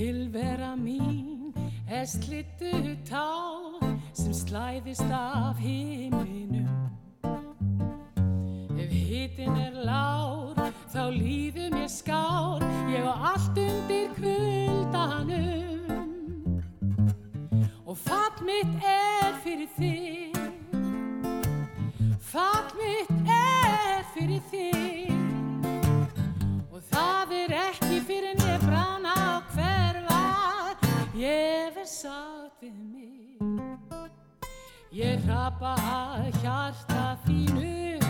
Tilvera mín er slittu tá sem slæðist af himninum. Ef hitin er lár, þá líður mér skár, ég á allt undir kvöldanum. Og fatt mitt er fyrir þig, fatt mitt er fyrir þig. Ég verð sátt við mig. Ég rapa að hjarta þínu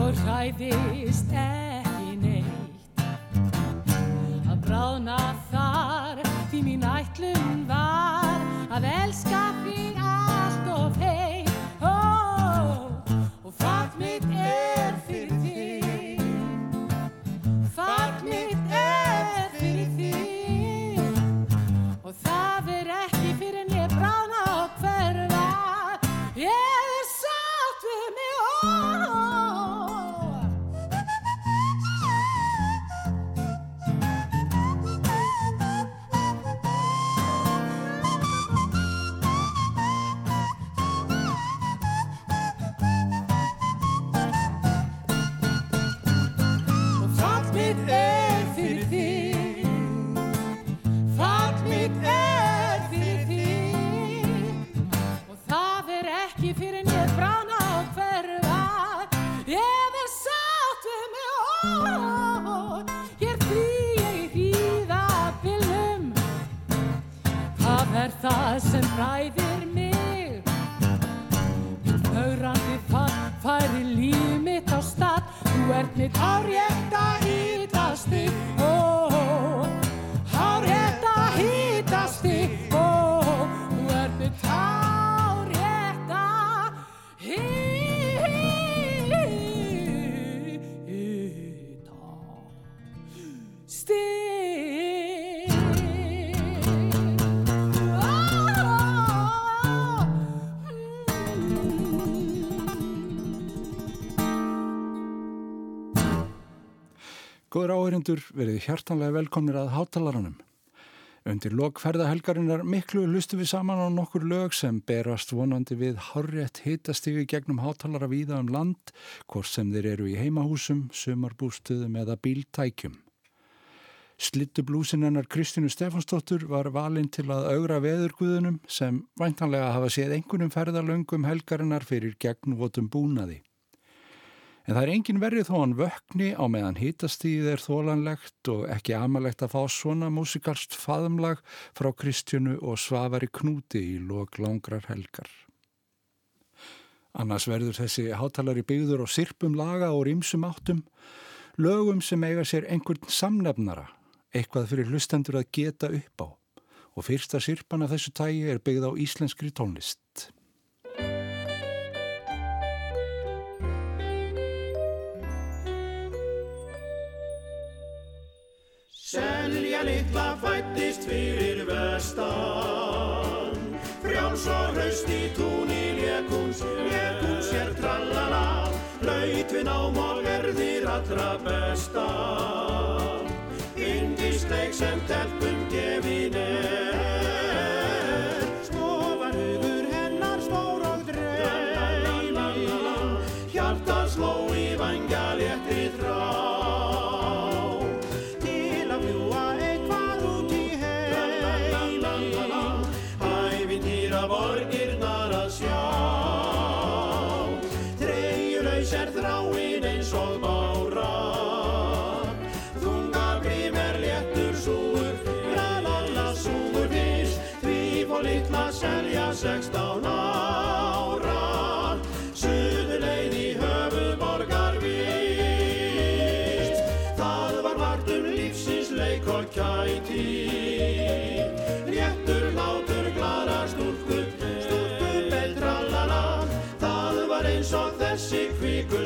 og hræðist ekki neitt að bráðna þar því mín ætlun var að elska þig allt of heitt oh, og fatt mitt er það sem ræðir mig? Haurandi færi líf mitt á stað Þú ert mitt hárétta hítasti oh, Góður áherindur verið hjartanlega velkomnir að hátalaranum. Undir lokferðahelgarinnar miklu lustu við saman á nokkur lög sem berast vonandi við horrið hitastífi gegnum hátalara víða um land, hvort sem þeir eru í heimahúsum, sumarbústuðum eða bíltækjum. Slittublúsin hennar Kristínu Stefansdóttur var valinn til að augra veðurguðunum sem væntanlega hafa séð einhvernum ferðalöngum helgarinnar fyrir gegnvotum búnaði. En það er engin verið þó hann vökni á meðan hitastíð er þólanlegt og ekki amalegt að fá svona músikalst faðumlag frá Kristjánu og Svavari Knúti í lok langrar helgar. Annars verður þessi hátalari byggður og sirpum laga og rýmsum áttum, lögum sem eiga sér einhvern samnefnara, eitthvað fyrir hlustendur að geta upp á. Og fyrsta sirpan af þessu tægi er byggð á íslenskri tónlist. Selja litla fættist fyrir vestan. Frjáls og hraust í túni lékun Lékun sér trallala Laut við nám og verðir allra besta. Indisleik sem telpum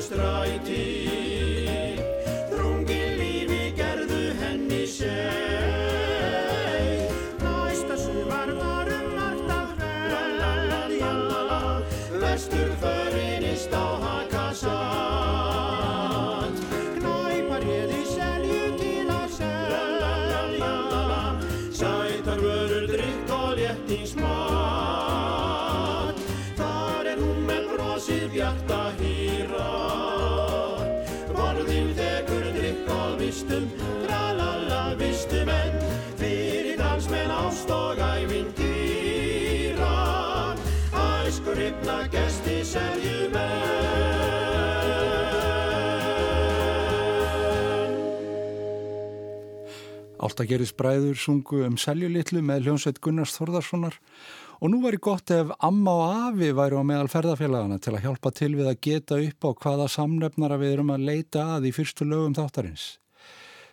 bestrijdt. Alltaf gerist bræður sungu um seljulitlu með hljónsveit Gunnars Þorðarssonar og nú var í gott ef amma og afi væri á meðal ferðarfélagana til að hjálpa til við að geta upp á hvaða samnefnara við erum að leita að í fyrstu lögum þáttarins.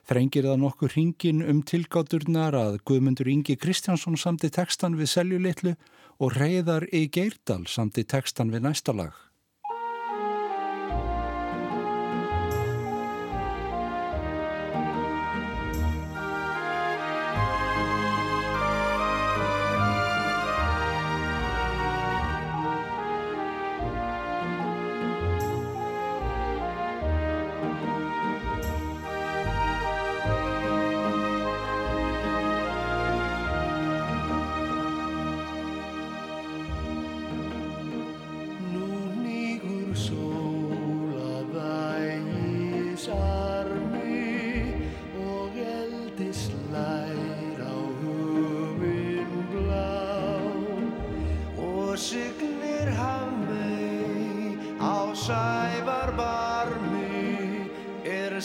Þrengir það nokkur hringin um tilgátturnar að Guðmundur Ingi Kristjánsson samti tekstan við seljulitlu og Reyðar í Geirdal samti tekstan við næsta lag.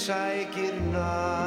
Sækir nætur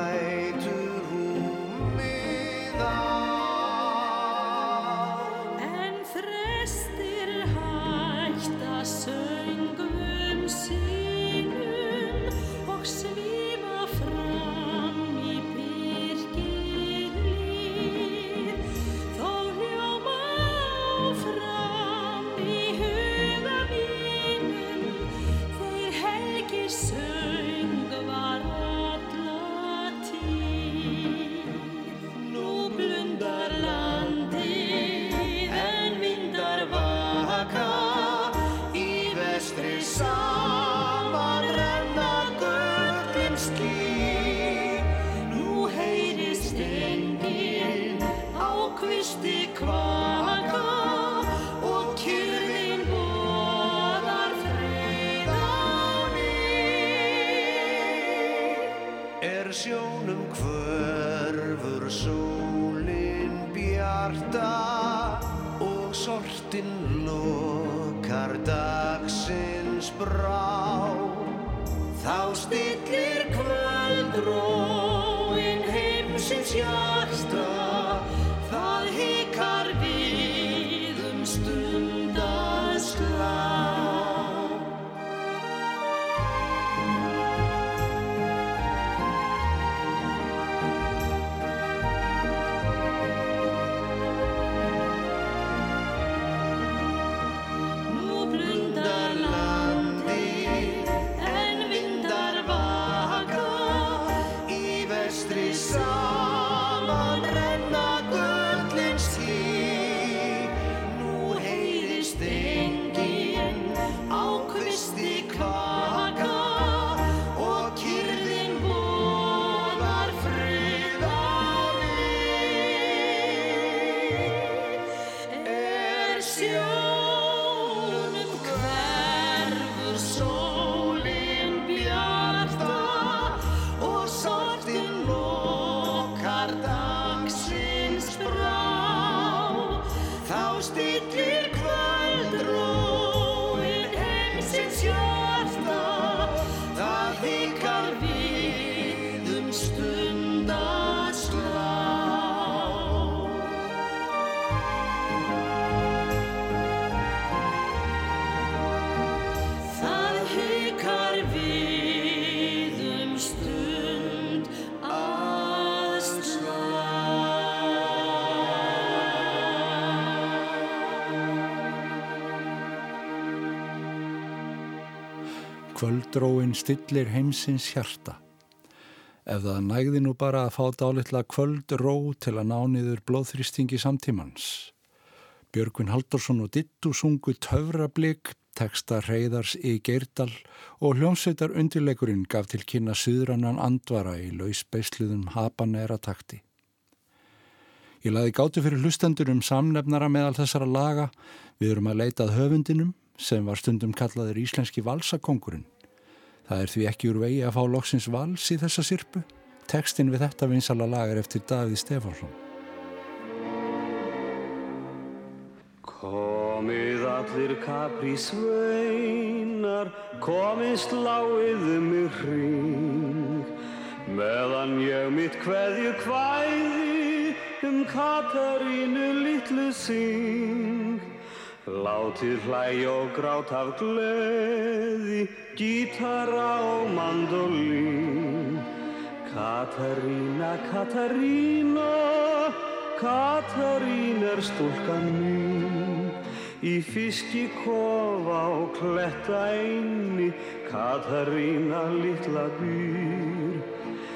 Kvöldróin stillir heimsins hjarta. Ef það nægði nú bara að fá dálitla kvöldró til að ná niður blóðþrýstingi samtímans. Björgvin Haldursson og Dittu sungu töfrablik, teksta reyðars í Geirdal og hljómsveitar undirleikurinn gaf til kynna suðrannan andvara í lausbeisluðum habanera takti. Ég laði gátu fyrir hlustendur um samnefnara meðal þessara laga. Við erum að leitað höfundinum sem var stundum kallaður íslenski valsakongurinn. Það er því ekki úr vegi að fá loksins vals í þessa sirpu. Tekstinn við þetta vinsala lag er eftir Davíð Stefánsson. Komið allir kapri sveinar, komið sláiðu mig hring, meðan ég mitt hverju kvæði um Katarínu litlu syng. Látið hlæg og grát af gleði, gítara og mandolín. Katarína, Katarína, Katarín er stúlkan mín. Í fiski kofa og kletta einni, Katarína litla býr.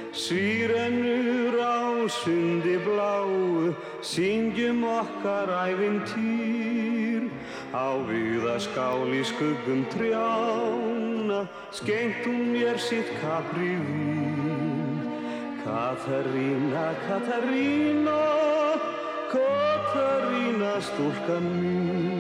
Sýrennur á sundi bláu, syngjum okkar æfintýr. Á viðaskál í skuggum trjána, skengt hún mér sitt kapri vín. Katarína, Katarína, Katarína stúlkan mín.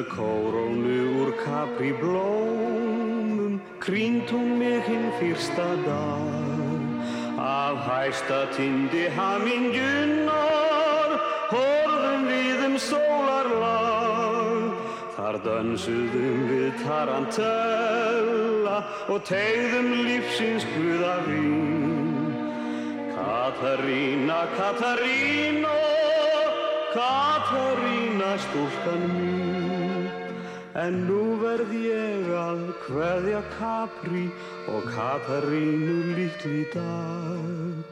Með kórónu úr kapri blómum Krýnt hún mig hinn fyrsta dag. Af hæsta tindi hamingunar Horðum við um sólarlag. Þar dansuðum við tarantella Og tegðum lífsins guða vín. Katarína, Katarína Katarína stúlkan mín En nú verð ég að hveðja Capri og Katarínu litli dag.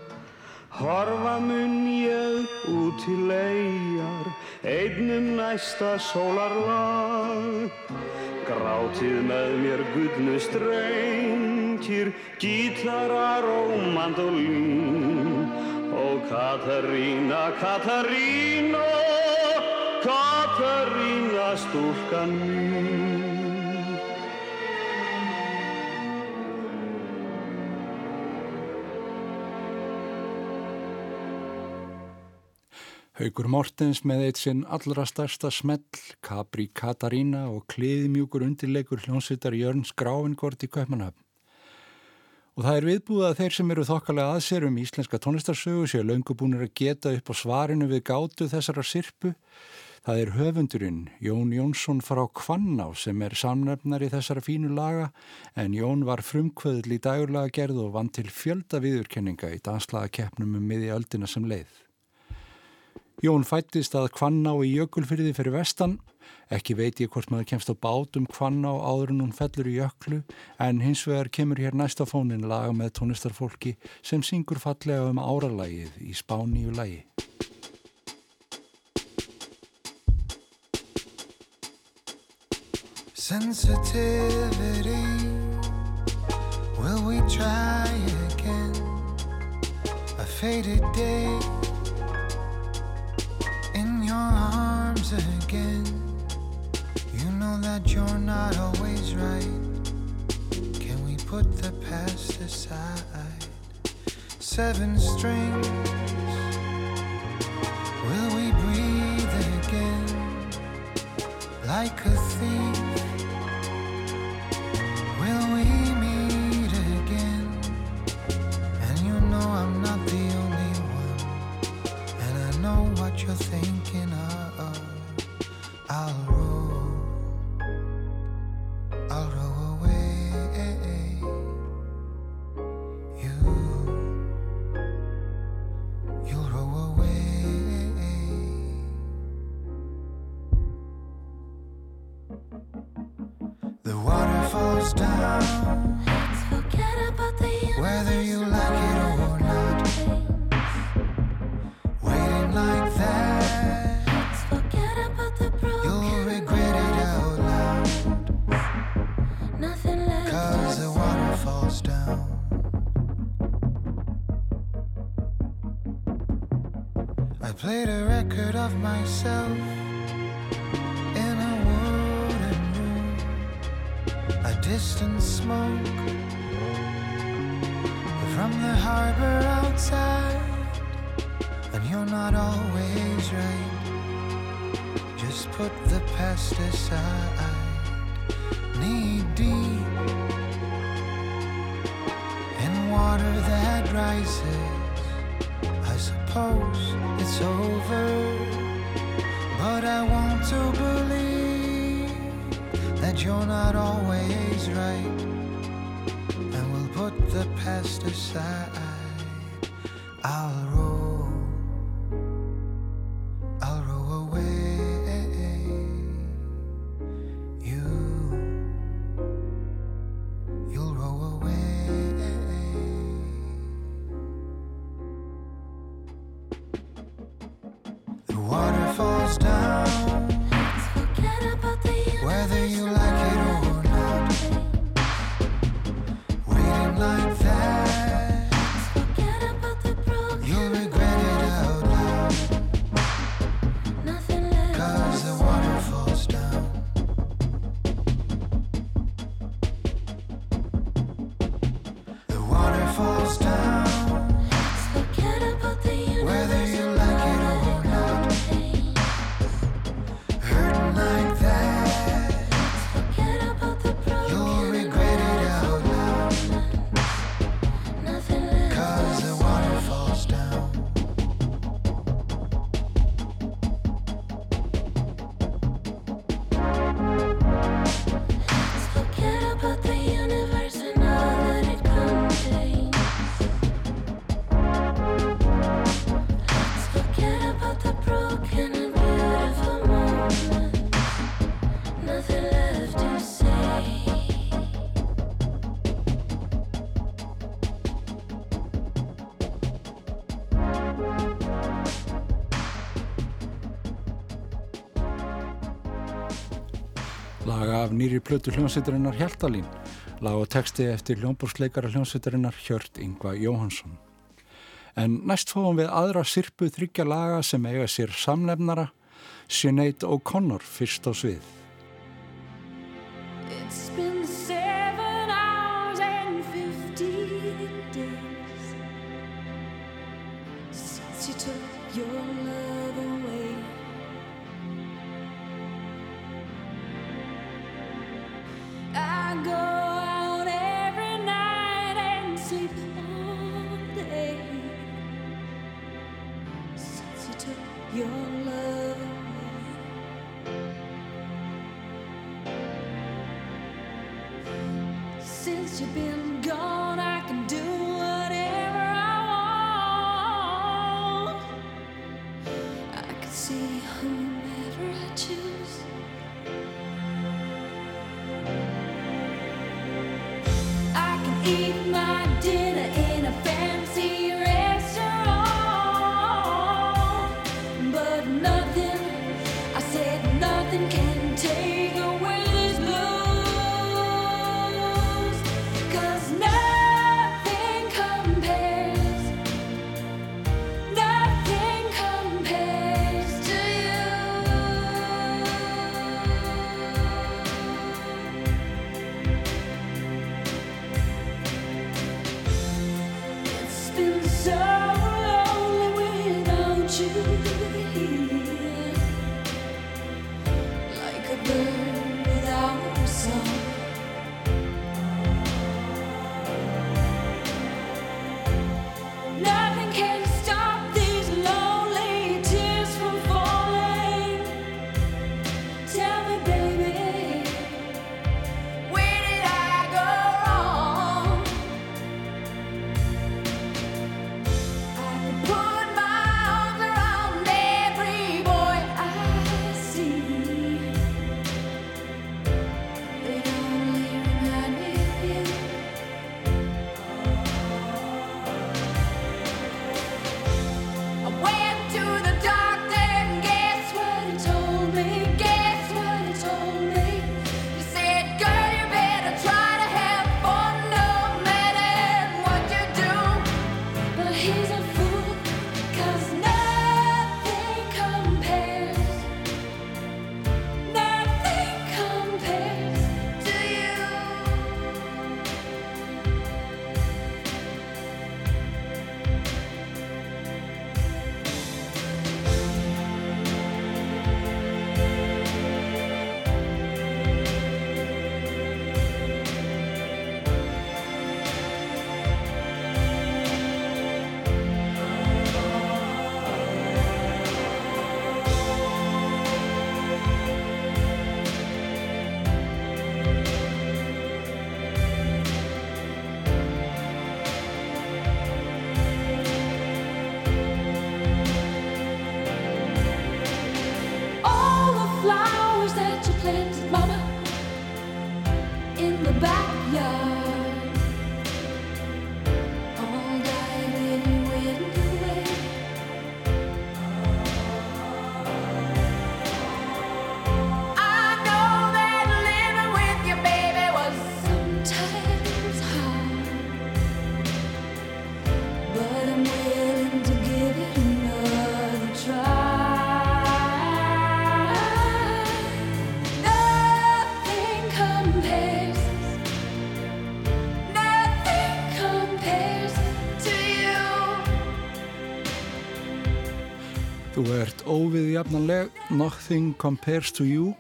Horfa mun ég út til eigjar einnum næsta sólarlag. Grátið með mér gullnu strengir gítarar og mandolín. Og Katarína Katarína stúlkan mín Haugur Mortens með eitt sinn allra stærsta smell, Capri Katarína og kliðimjúkur undirleikur hljónsvittar Jörns Gráingort í Kaupmannhafn. Og það er viðbúið að þeir sem eru þokkalega aðsér um íslenska tónlistarsögu séu laungubúnir að geta upp á svarinu við gátu þessara sirpu. Það er höfundurinn Jón Jónsson frá Kvanná sem er samnefnar í þessara fínu laga en Jón var frumkvöðl í dagurlaga gerð og vann til fjölda viðurkenninga í danslaga keppnum um miði öldina sem leið. Jón fættist að Kvanná í Jökulfyrði fyrir vestan. Ekki veit ég hvort maður kemst á bát um Kvanná áður en hún fellur í jöklu en hins vegar kemur hér næsta fónin laga með tónlistarfólki sem syngur fallega um áralægið í spáníu lægi. Sensitivity, will we try again? A faded day in your arms again. You know that you're not always right. Can we put the past aside? Seven strings, will we breathe again like a thief? You're thinking of. Myself you're not always right, and we'll put the past aside. plötu hljómsveitarinnar Hjaltalín, lag og texti eftir hljómbúrsleikara hljómsveitarinnar Hjört Yngva Jóhansson. En næst fóðum við aðra sirpu þryggja laga sem eiga sér samlefnara, Sinead O'Connor fyrst á svið. go. Óviðjafnanleg, nothing compares to you.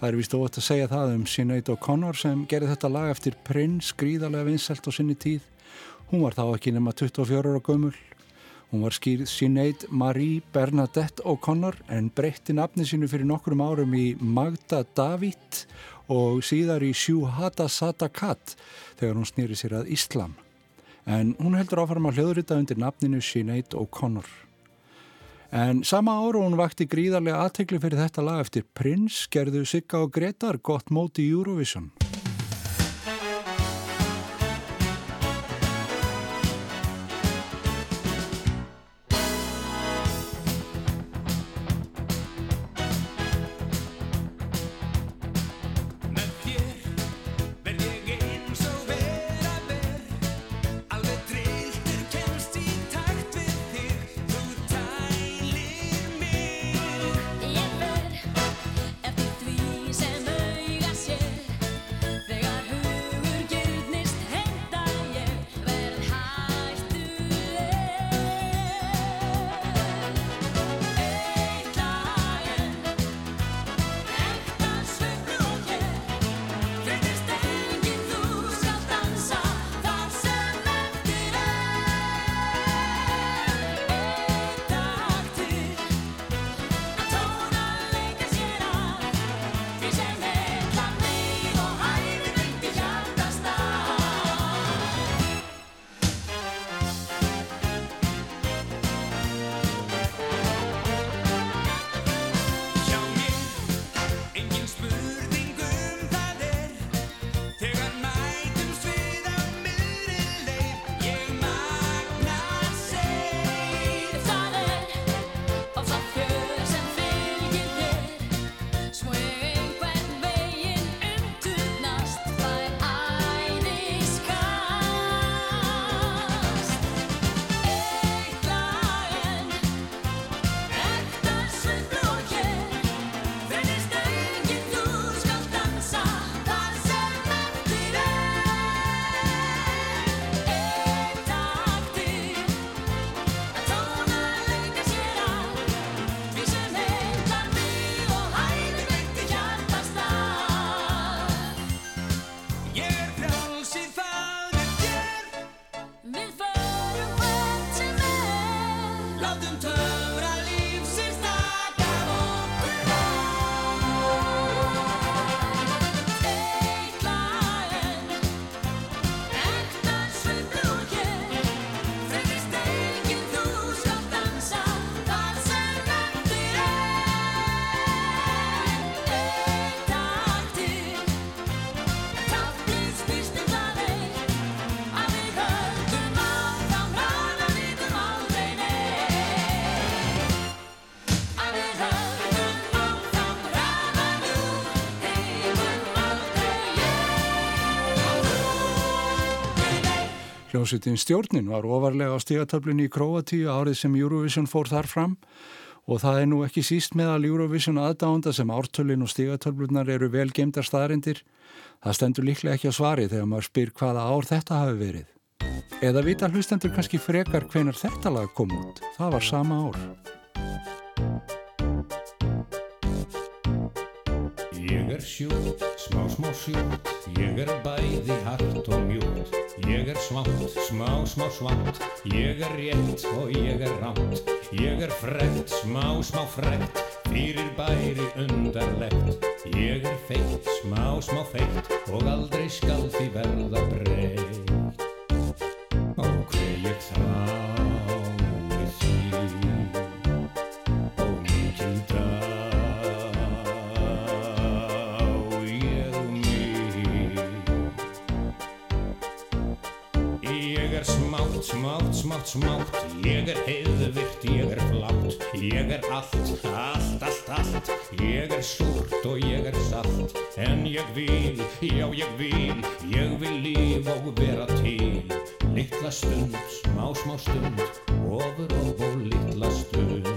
Það er vist óvægt að segja það um Sinead O'Connor sem gerði þetta lag eftir Prince, gríðarlega vinsælt á sinni tíð. Hún var þá ekki nema 24 ára gömul. Hún var skýrð Sinead Marie Bernadette O'Connor en breytti nafni sínu fyrir nokkrum árum í Magda David og síðar í Shuhada Sadakat þegar hún snýri sér að Íslam. En hún heldur áfram að hljóðrita undir nafninu Sinead O'Connor. En sama ára hún vakti gríðarlega aðtekli fyrir þetta lag eftir Prince gerðu Sigga og Gretar gott móti í Eurovision. Hljómsveitin Stjórnin var ofarlega á stigatöflunni í Króatíu árið sem Eurovision fór þar fram og það er nú ekki síst meðal Eurovision aðdánda sem ártölin og stigatöflunar eru vel gemdar staðarindir. Það stendur líklega ekki á svari þegar maður spyr hvaða ár þetta hafi verið. Eða vita hlustendur kannski frekar hvenar þetta lag kom út. Það var sama ár. Ég er sjúkt, smá smá sjúkt, ég er bæði hart og mjúkt. Ég er svátt, smá smá svátt, ég er rétt og ég er rátt. Ég er frekt, smá smá frekt, fyrir bæri undarlegt. Ég er feitt, smá smá feitt og aldrei skal því verða breytt. Ó hver ég þrái smátt, smátt, Ég er heiðvirt, ég er flátt. Ég er allt, allt, allt, allt. Ég er súrt og ég er salt. En ég vil, já ég vil. Ég vil líf og vera til. Litla stund, smá, smá stund. Ofur og og litla stund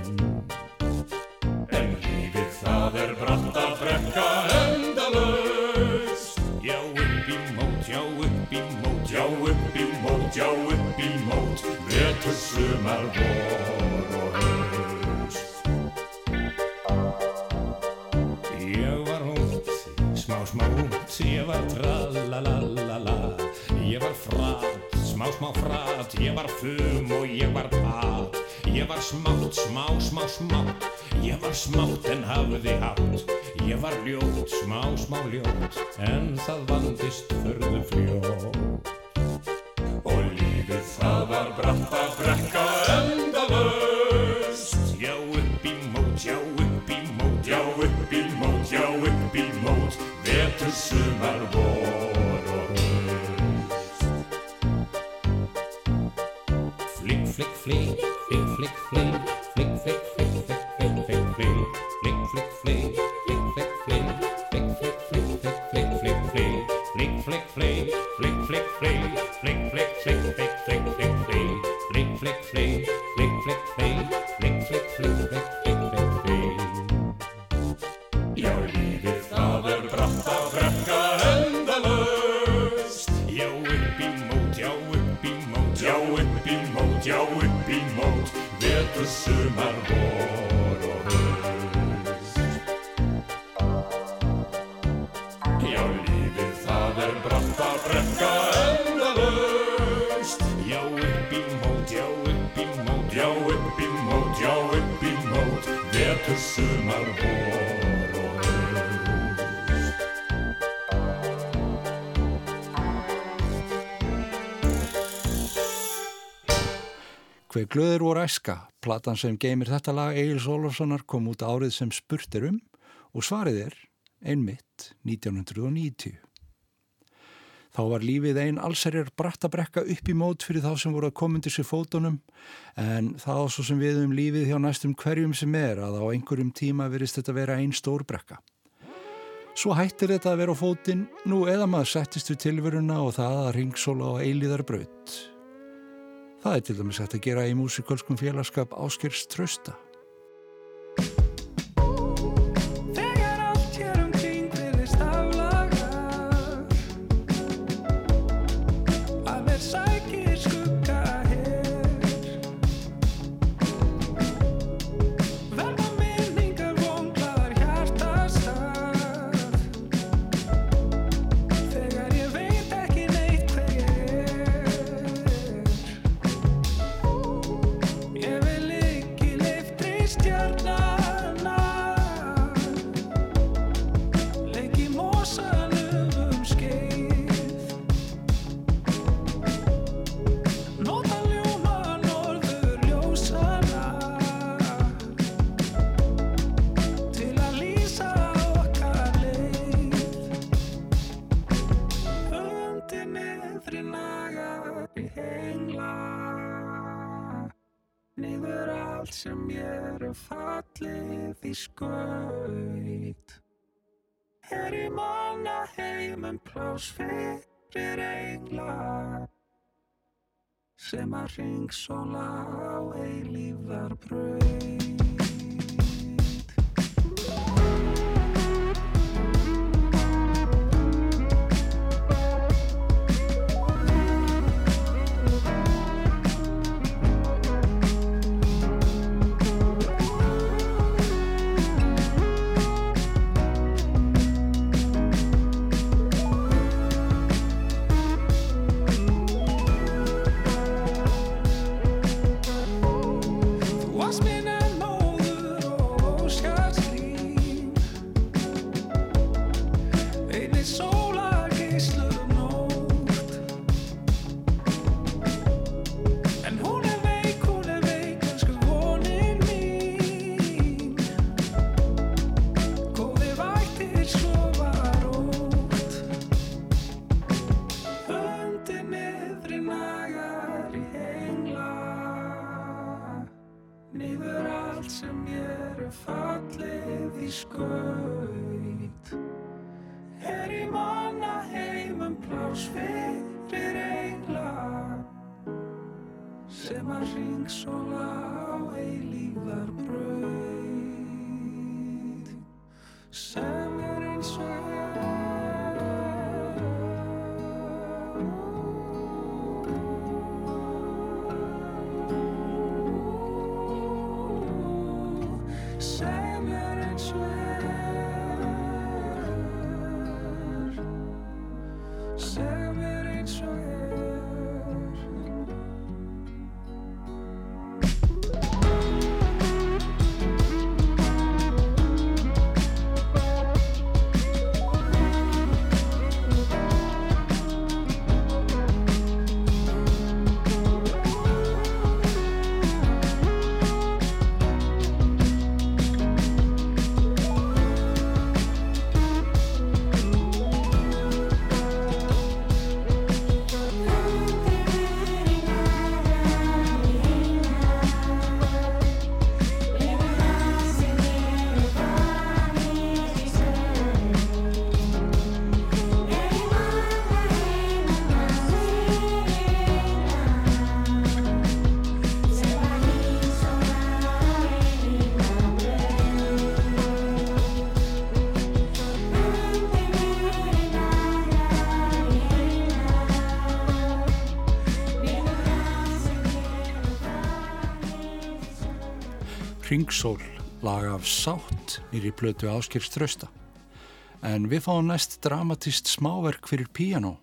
Vetur, sumar, vor og haust. Ég var út, smá smá út, ég var tralalalala Ég var frat, smá smá frat, ég var fum og ég var pat. Ég var smátt, smá smá smátt, ég var smátt en hafði hátt Ég var ljótt, smá smá ljótt, en það vandist förðu fljótt Við það var bratt að brekka öll glöður voru æska, platan sem geymir þetta lag Egil Ólafssonar kom út árið sem spurt er um og svarið er einmitt 1990. Þá var lífið ein allserjar brattabrekka upp í mót fyrir þá sem voru að koma undir sér fótunum en það á svo sem við um lífið hjá næstum hverjum sem er að á einhverjum tíma verist þetta vera ein stór brekka. Svo hættir þetta að vera á fótinn nú eða maður settist við tilveruna og það að ringsóla á eilíðar braut. Það er til dæmis hægt að gera í músikalskum félagskap áskers trösta. Skaut. Er í manna heimum plás fyrir engla Sem að ringsóla á eilífðar braut Ringsól, lag af sátt nýri plötu áskers trösta. En við fáum næst dramatist smáverk fyrir píanó.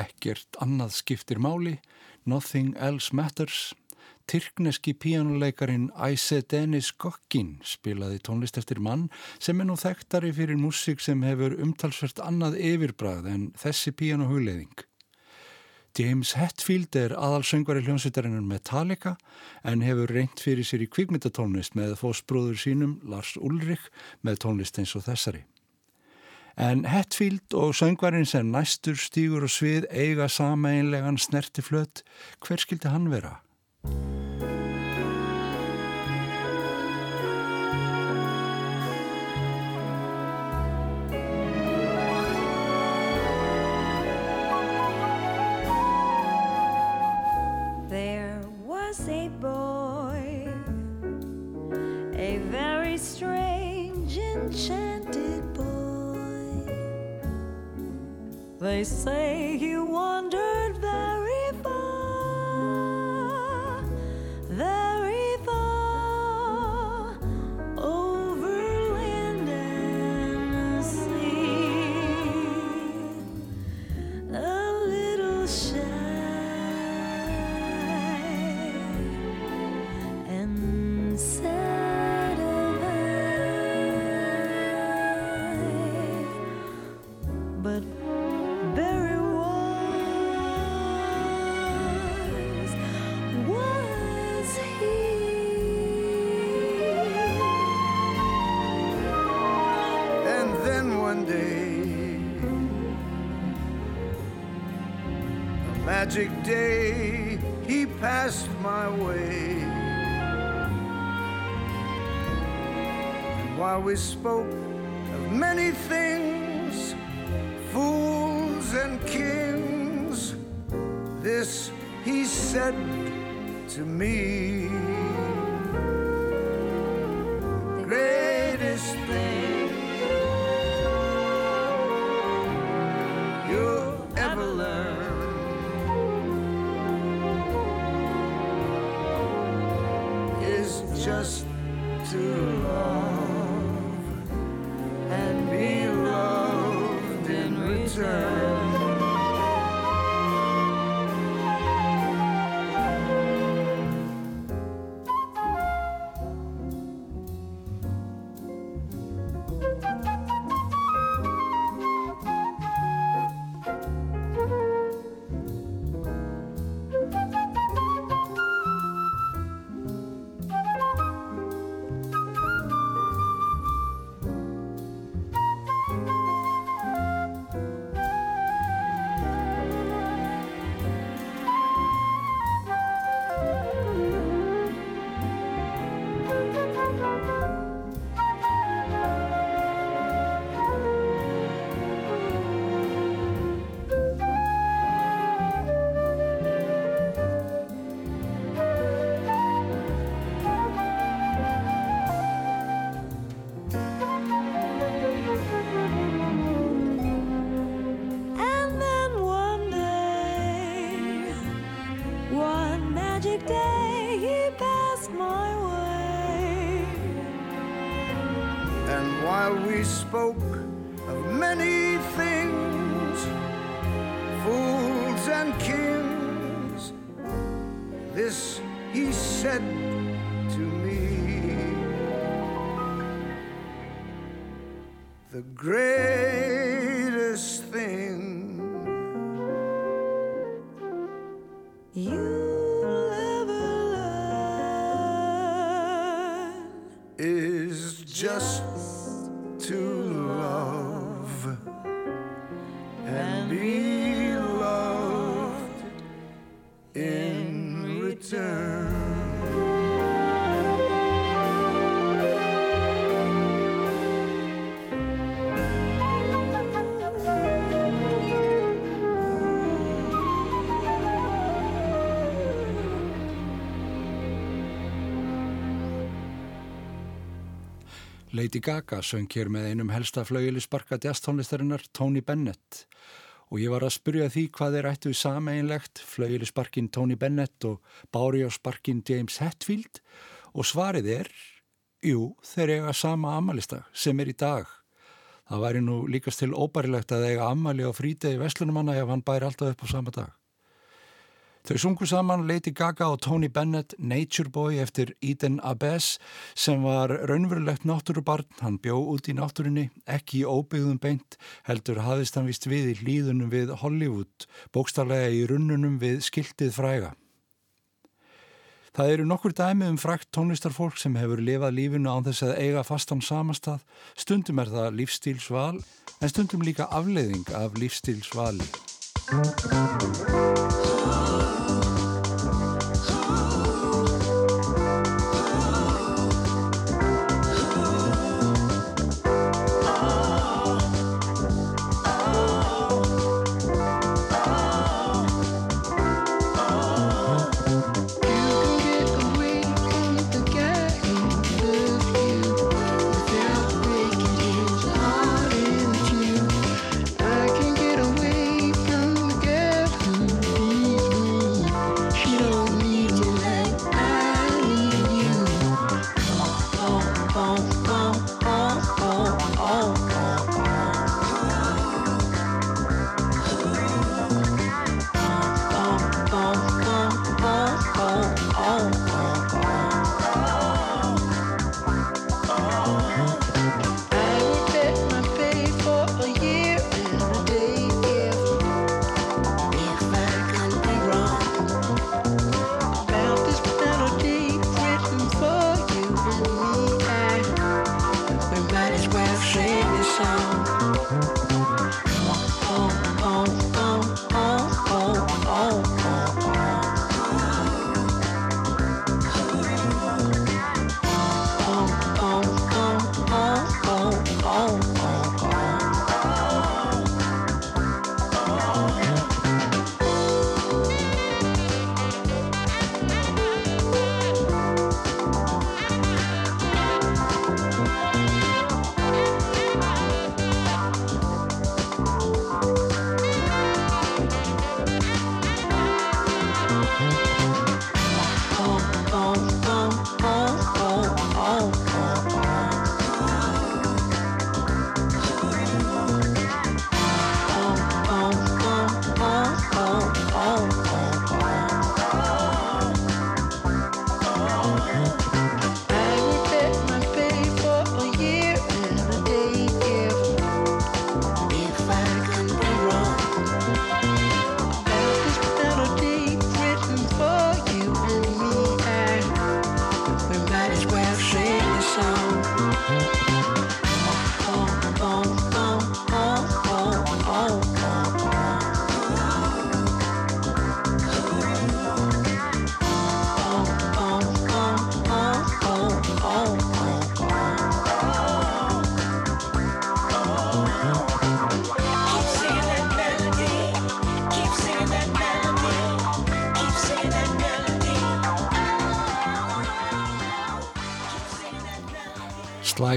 Ekkert annað skiptir máli, Nothing Else Matters. Tyrkneski píjánuleikarin Ayse Deniz Gokkin spilaði tónlist eftir mann sem er nú þekktari fyrir músík sem hefur umtalsvert annað yfirbrað en þessi píjánuhugleiðing. James Hetfield er aðalsöngvari hljómsveitarinnar Metallica en hefur reynt fyrir sér í kvikmyndatónlist með fósbróður sínum Lars Ulrich með tónlist eins og þessari. En Hetfield og söngvarinn sem næstur stígur og svið eiga sameinlegan snertiflöt, hver skildi hann vera? Lady Gaga söng hér með einum helsta flaugilisbarka jazztónlistarinnar Tony Bennett og ég var að spyrja því hvað þeir ættu sameinlegt flaugilisbarkin Tony Bennett og bárjásbarkin James Hetfield og svarið er, jú, þeir eiga sama amalista sem er í dag. Það væri nú líkast til óbærilegt að eiga amali á frítegi Vestlunumanna ef hann bæri alltaf upp á sama dag. Þau sungu saman Lady Gaga og Tony Bennett Nature Boy eftir Eden Abess sem var raunverulegt náttúrubarn, hann bjó út í náttúrunni, ekki í óbyggðum beint, heldur hafðist hann vist við í hlýðunum við Hollywood, bókstarlega í runnunum við skiltið fræga. Það eru nokkur dæmi um frækt tónlistarfólk sem hefur lifað lífinu án þess að eiga fastan samastað, stundum er það lífstílsval, en stundum líka afleiðing af lífstílsvali.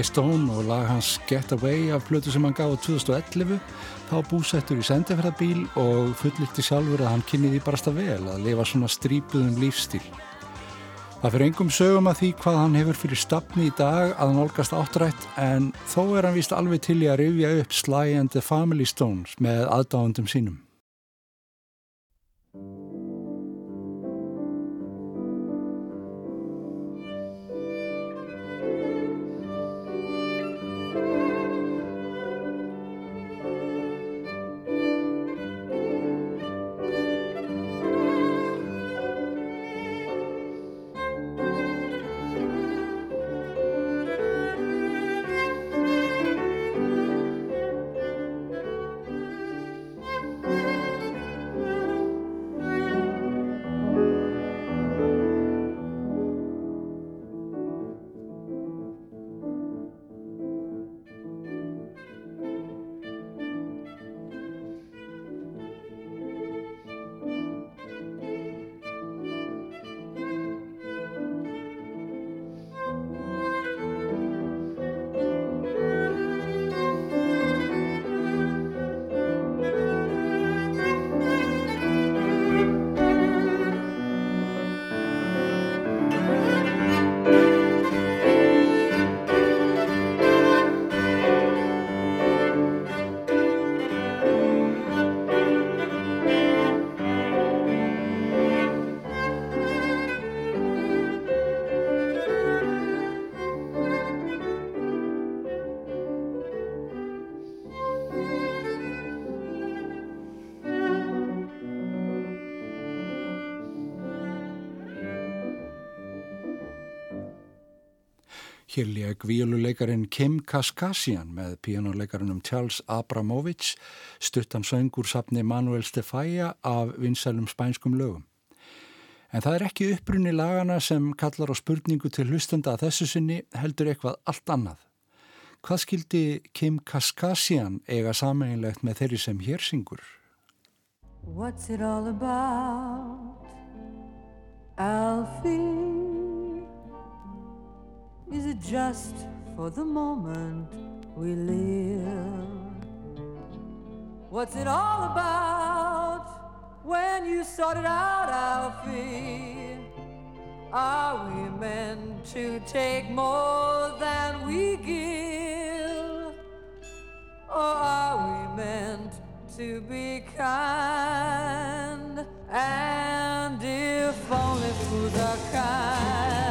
Stone og lag hans Get Away af plötu sem hann gaf á 2011 þá búsettur í sendiferðabíl og fullíkti sjálfur að hann kynni því barasta vel að lifa svona strípuðum lífstíl. Það fyrir engum sögum að því hvað hann hefur fyrir stafni í dag að nálgast áttrætt en þó er hann vist alveg til í að rifja upp Sly and the Family Stones með aðdáðundum sínum. Hér lék víluleikarin Kim Kaskasian með píjónuleikarinum Charles Abramovich stuttan söngur sapni Manuel Stefaya af vinsælum spænskum lögum. En það er ekki upprunni lagana sem kallar á spurningu til hlustenda að þessu sinni heldur eitthvað allt annað. Hvað skildi Kim Kaskasian eiga sameinlegt með þeirri sem hér syngur? What's it all about, Alfie? Is it just for the moment we live? What's it all about when you sort it out, Alfie? Are we meant to take more than we give? Or are we meant to be kind? And if only fools are kind,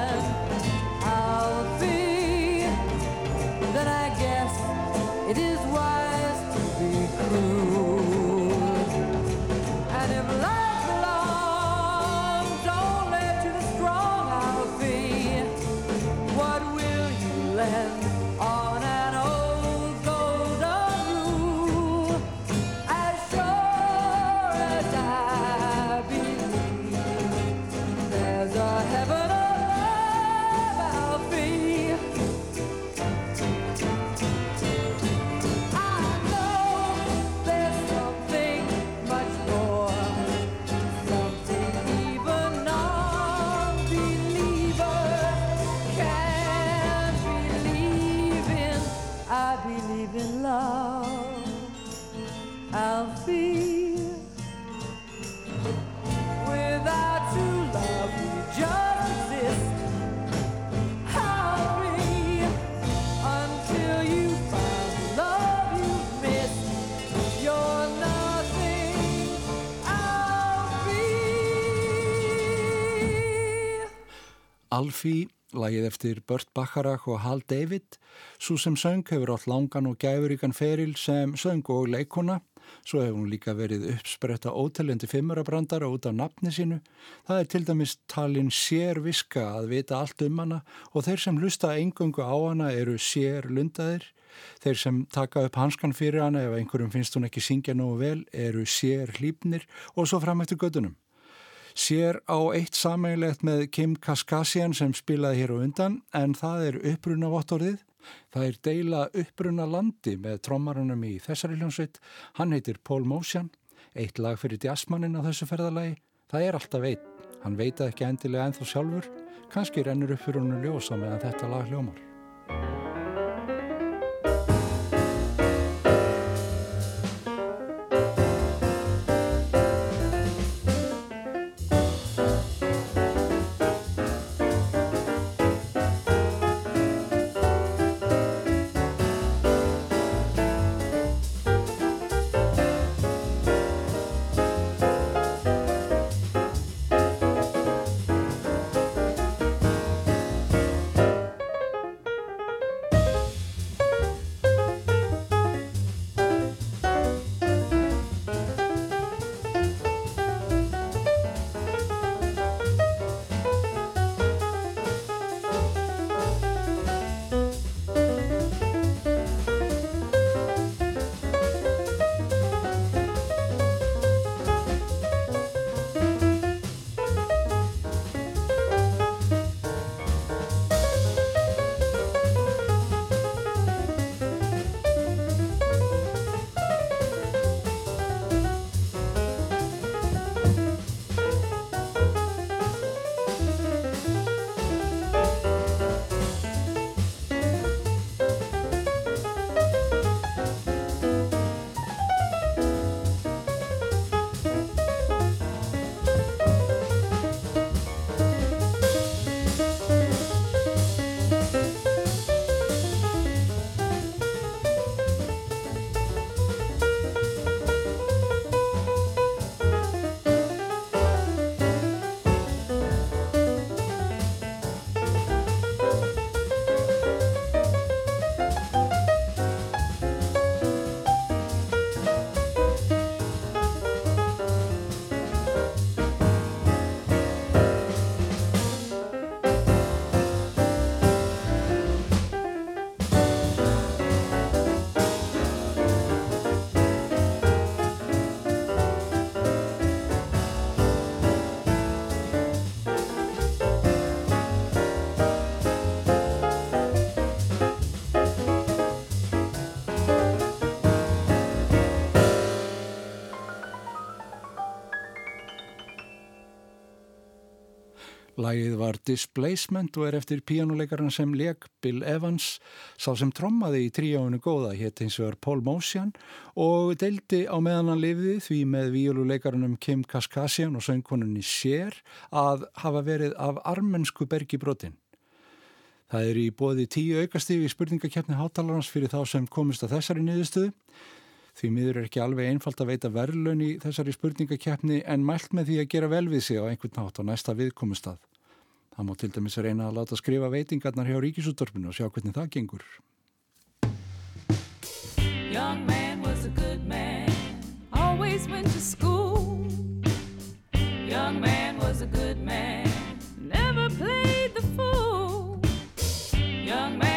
Alfie. Lagið eftir Burt Bacharach og Hal David, svo sem söng hefur átt langan og gæfuríkan feril sem söng og leikona, svo hefur hún líka verið uppspretta ótelendi fimmurabrandara út af nafni sínu. Það er til dæmis talin sérviska að vita allt um hana og þeir sem hlusta engöngu á hana eru sérlundaðir. Þeir sem taka upp hanskan fyrir hana ef einhverjum finnst hún ekki syngja nógu vel eru sérhlýpnir og svo fram eftir gödunum. Sér á eitt sameiglegt með Kim Kaskasian sem spilaði hér á undan en það er uppruna vottorðið. Það er deila uppruna landi með trommarunum í þessari hljómsveit. Hann heitir Paul Motion, eitt lag fyrir jazzmannin á þessu ferðalagi. Það er alltaf veit. Hann veit að ekki endilega ennþá sjálfur. Kanski rennur upp fyrir húnu ljósa meðan þetta lag hljómar. Lagið var Displacement og er eftir píjánuleikarinn sem leik Bill Evans, sá sem trommaði í tríjáinu góða, hétt eins og er Paul Motian og deildi á meðan hann lifði því með víululeikarunum Kim Kaskasian og söngkonunni Cher að hafa verið af armensku bergi brotin. Það er í bóði tíu aukastífi í spurningakeppni hátalarans fyrir þá sem komist að þessari niðurstöðu. Því miður er ekki alveg einfalt að veita verðlun í þessari spurningakeppni en mælt með því að gera vel við sig á einhvern nátt á næsta viðkomustad. Það má til dæmis reyna að láta skrifa veitingarnar hjá ríkisúttorfinu og sjá hvernig það gengur. Young man was a good man, always went to school. Young man was a good man, never played the fool. Young man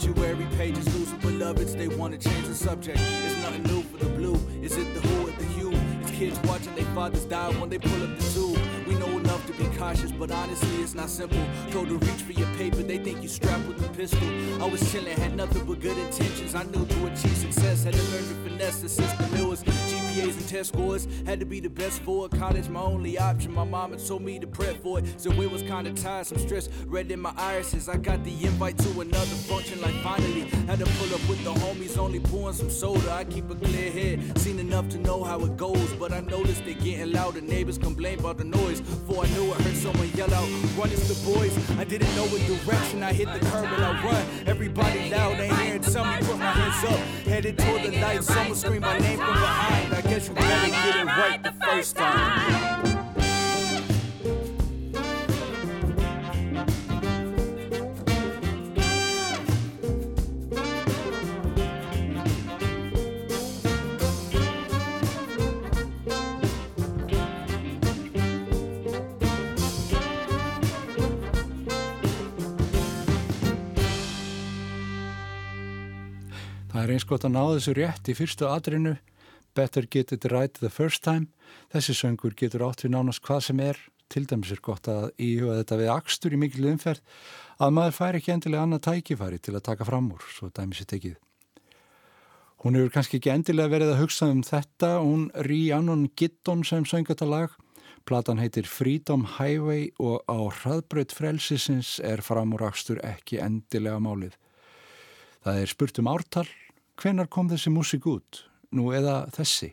obituary pages, losing beloveds, they wanna change the subject. It's nothing new for the blue. Is it the who or the you? It's kids watching their fathers die when they pull up the tube. We know enough to be cautious, but honestly, it's not simple. Told to reach for your paper, they think you strapped with a pistol. I was chillin', had nothing but good intentions. I knew to achieve success, had to learn to finesse the system. It was And test scores, had to be the best for it. College, my only option. My mama told me to prep for it, so it was kinda tired. Some stress red in my irises. I got the invite to another function, like finally. Had to pull up with the homies, only pouring some soda. I keep a clear head, seen enough to know how it goes. But I noticed they getting louder. Neighbors complain about the noise. Before I knew it, heard someone yell out, Run, it's the boys. I didn't know what direction I hit the curb and I run. Everybody loud, ain't hearing somebody put my hands up. Headed toward the light, someone scream my name from behind. I guess you better get it right the first time. Það er eins gott að ná þessu rétt í fyrstu atrinu, better get it right the first time. Þessi söngur getur átt við nánast hvað sem er, til dæmis er gott að íhuga þetta við akstur í mikil umferð, að maður fær ekki endilega annað tækifæri til að taka fram úr, svo dæmis er tekið. Hún hefur kannski ekki endilega verið að hugsa um þetta, hún Rhiannon Giddon sem söng þetta lag. Platan heitir Freedom Highway og á hraðbraut frelsisins er framúrakstur ekki endilega málið. Það er spurt um ártal, hvenar kom þessi músík út? Nú eða þessi?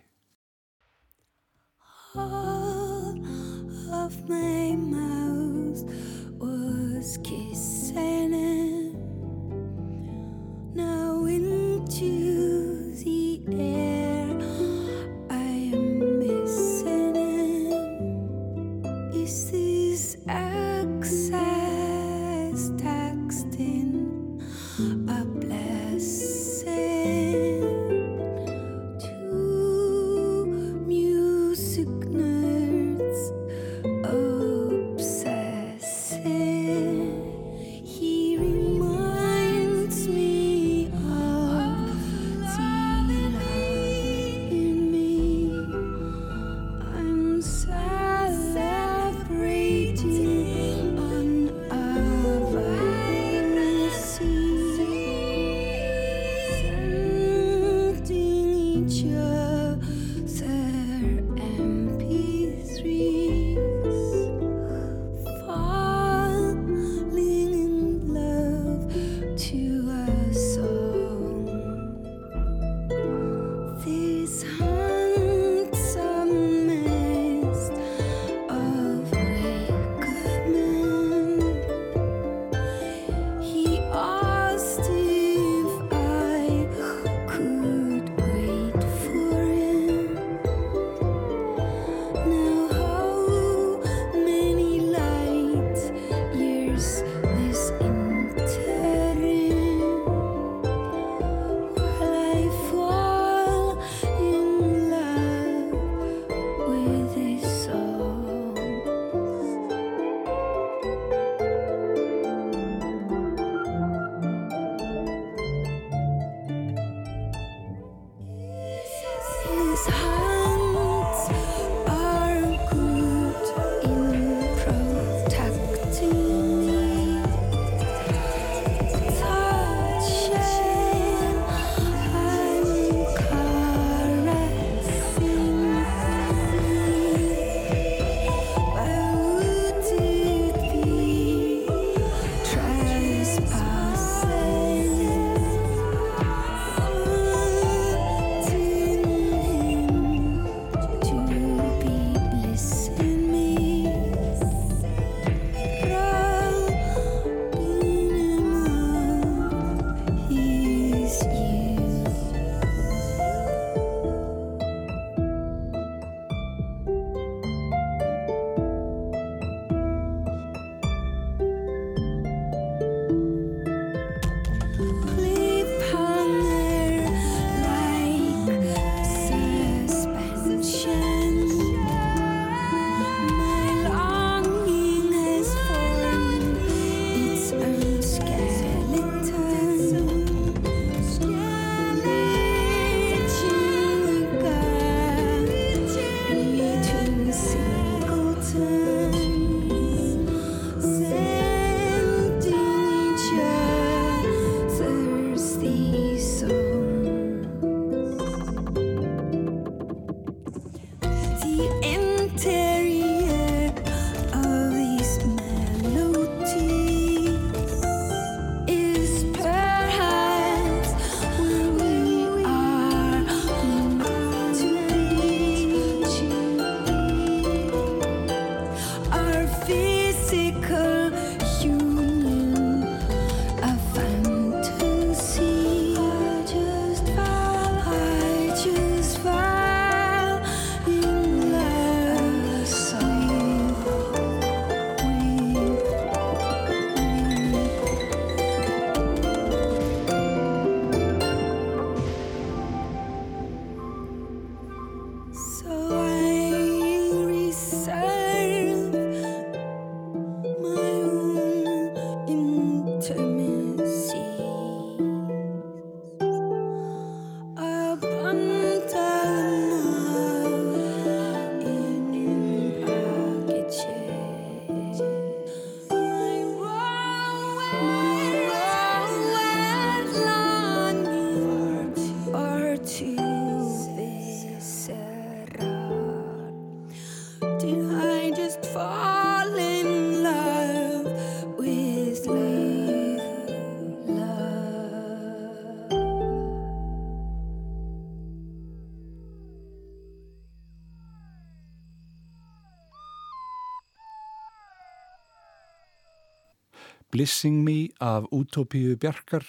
Blissing Me af Utopíu Bjarkar.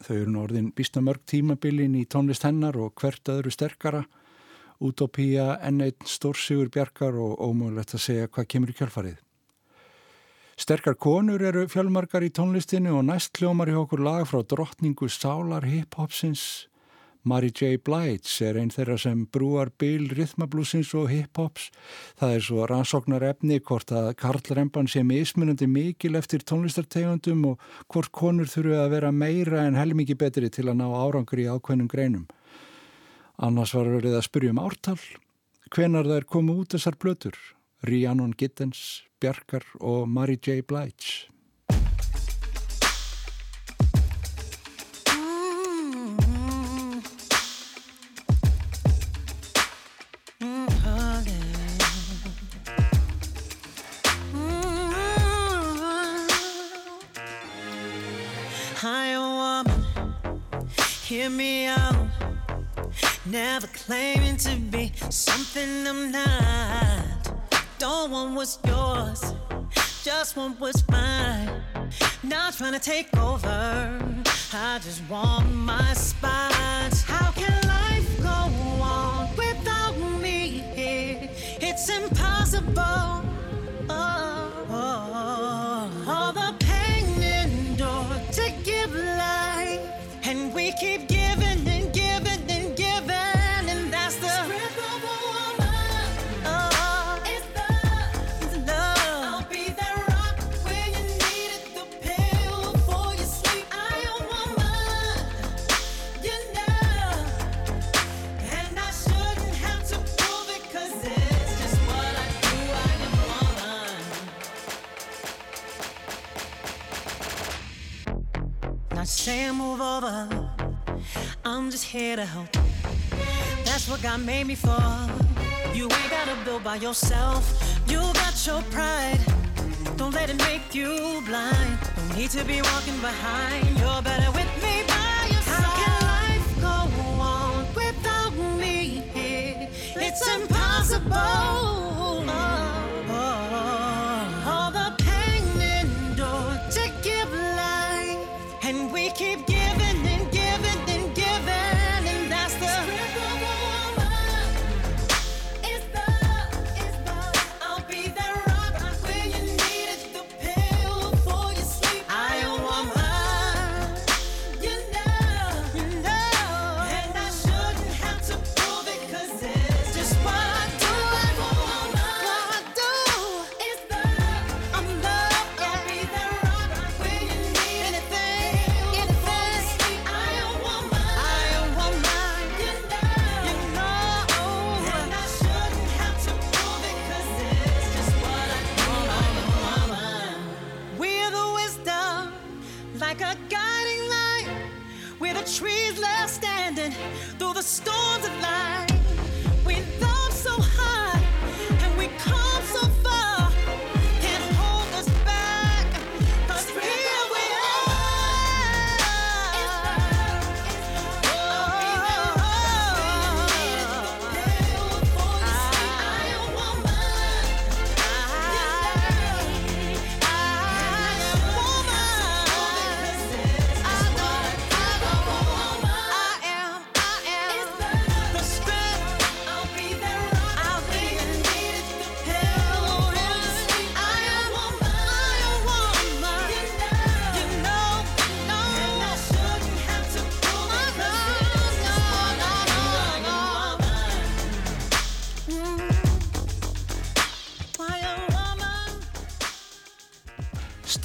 Þau eru orðin býstamörg tímabilin í tónlist hennar og hvert öðru sterkara. Utopíu enn einn stórsigur Bjarkar og ómögulegt að segja hvað kemur í kjálfarið. Sterkar konur eru fjálmargar í tónlistinu og næst kljómar í okkur lag frá drottningu Sálar hip-hopsins Mary J. Blige er einn þeirra sem brúar bíl, rithmablúsins og hip-hops. Það er svo rannsóknar efni hvort að karlremban sé mismunandi mikil eftir tónlistartegundum og hvort konur þurfu að vera meira en helmingi betri til að ná árangur í ákveðnum greinum. Annars var verið að spyrja um ártal, hvenar það er komið út þessar blötur, Rhiannon Giddens, Bjarkar og Mary J. Blige. Never claiming to be something I'm not. Don't want what's yours, just want what's mine. Not trying to take over, I just want my spot. How can life go on without me here? It's impossible. Oh, oh, all the pain endured to give life, and we keep over. I'm just here to help. That's what God made me for. You ain't gotta build by yourself. You got your pride. Don't let it make you blind. No need to be walking behind. You're better with me by your side. How can life go on without me? It's impossible. Oh,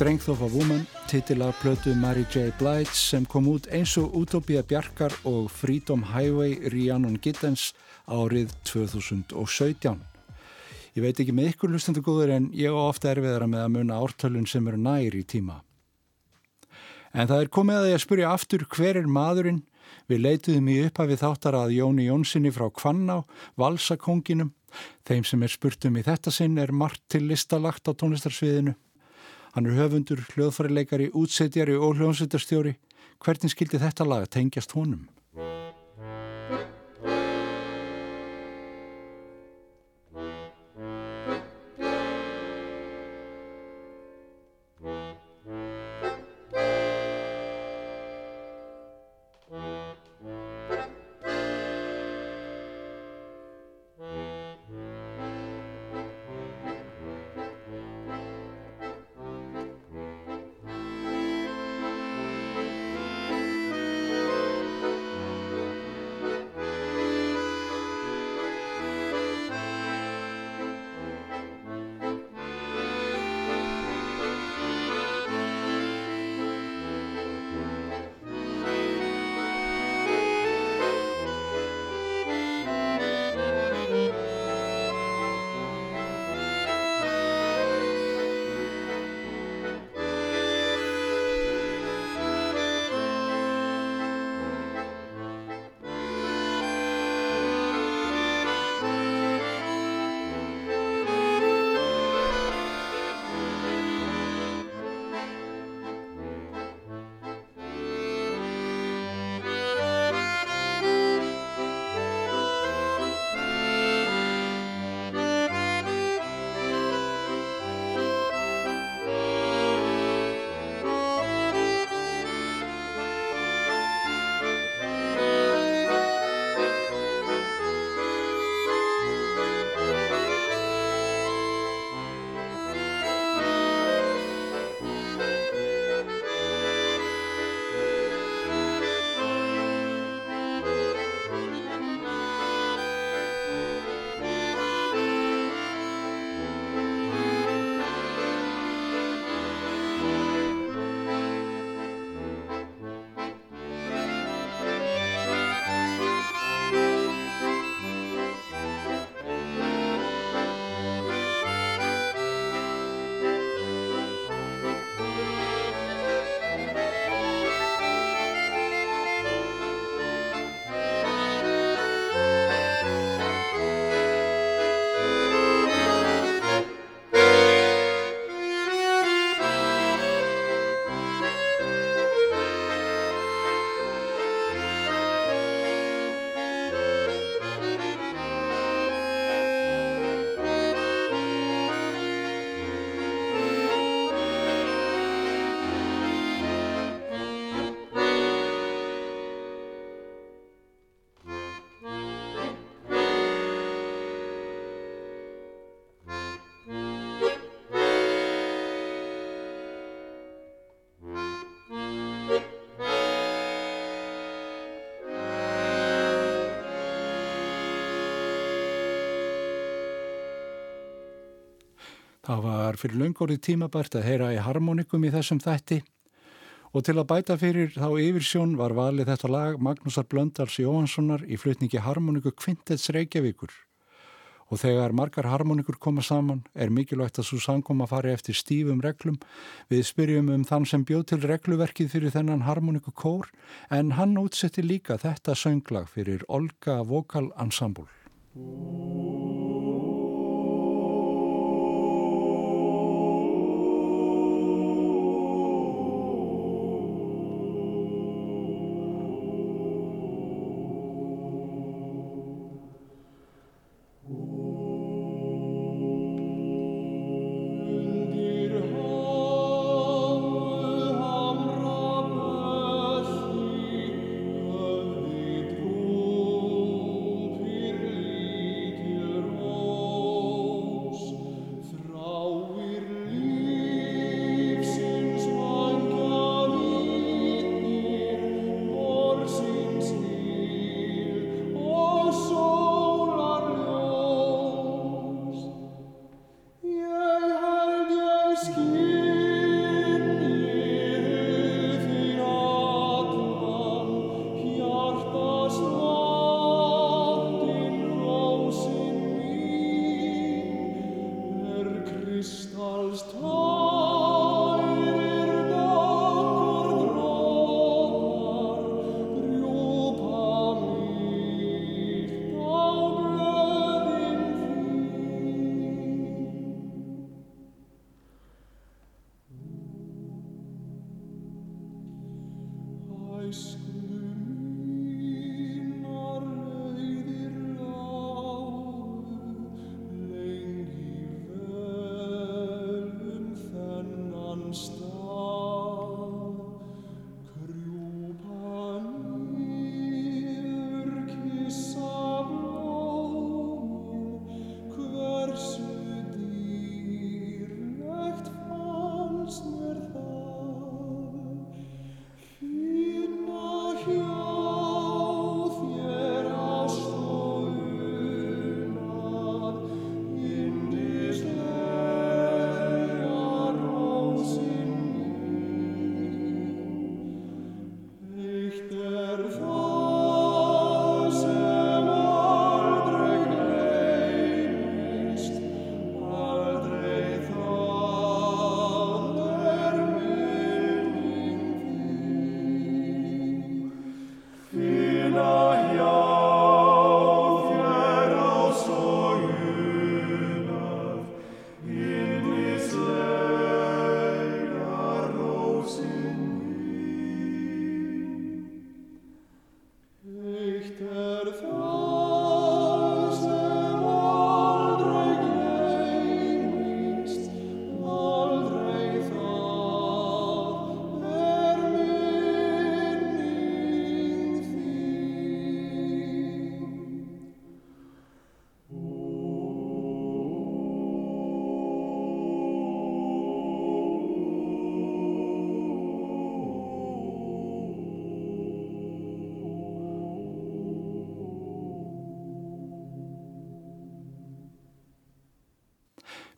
Strength of a Woman, titilar plötu Mary J. Blige sem kom út eins og Utopia Bjarkar og Freedom Highway Rhiannon Giddens árið 2017. Ég veit ekki með ykkur hlustendur góður en ég á ofta erfiðara með að muna ártölun sem eru nær í tíma. En það er komið að ég að spurja aftur hver er maðurinn? Við leituðum í upphafi þáttar að Jóni Jónssoni frá Kvanná, Valsakonginum. Þeim sem er spurt um í þetta sinn er margt til listalagt á tónlistarsviðinu. Hann er höfundur, hljóðfærileikari, útsetjari og hljóðsetjarstjóri. Hvernig skildi þetta lag tengjast honum? Það var fyrir löngorið tímabært að heyra í harmonikum í þessum þætti og til að bæta fyrir þá yfirsjón var valið þetta lag Magnúsar Blöndals Jóhanssonar í flutningi harmoniku Kvintets Reykjavíkur. Og þegar margar harmonikur koma saman er mikilvægt að svo samkoma fari eftir stífum reglum. Við spyrjum um þann sem bjóð til regluverkið fyrir þennan harmoniku kór en hann útsetti líka þetta sönglag fyrir Olga Vokal Ensemble.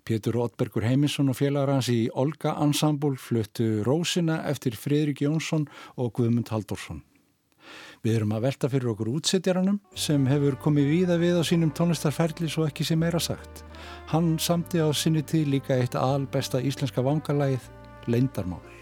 Pétur Ottbergur Heimisson og félagar hans í Olga Ensemble fluttu Rósina eftir Fridrik Jónsson og Guðmund Haldorsson. Við erum að velta fyrir okkur útsettjaranum sem hefur komið víða við á sínum tónlistarferli svo ekki sem meira sagt. Hann samti á sinni tíð líka eitt albesta íslenska vangalægið Leindarmál.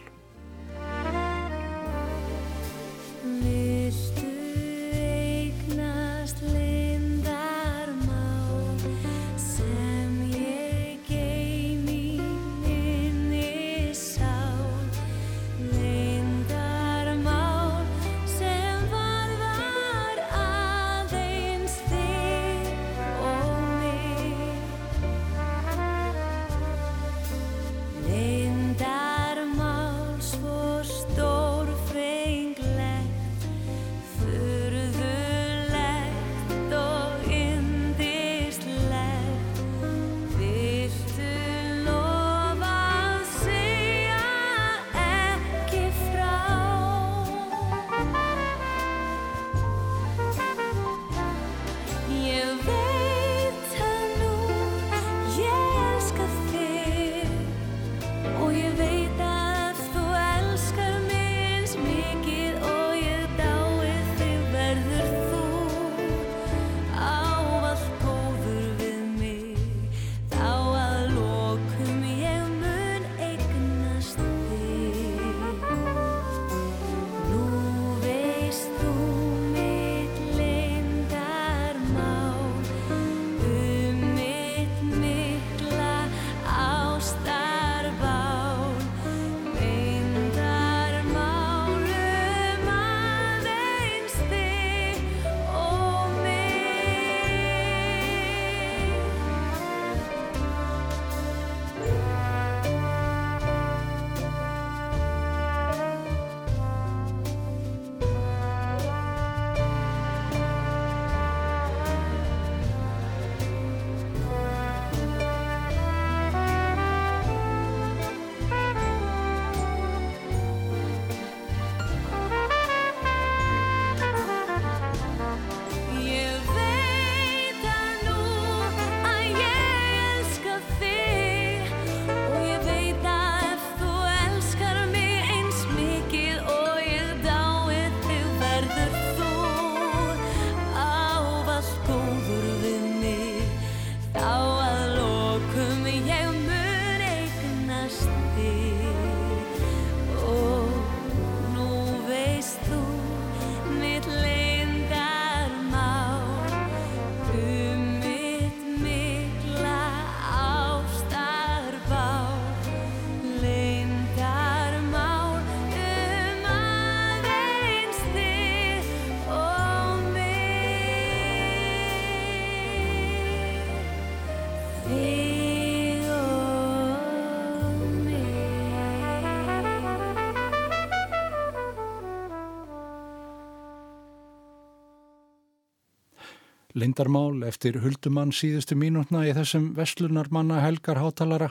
Lindarmál eftir huldumann síðustu mínútna í þessum vestlunarmanna Helgar Hátalara.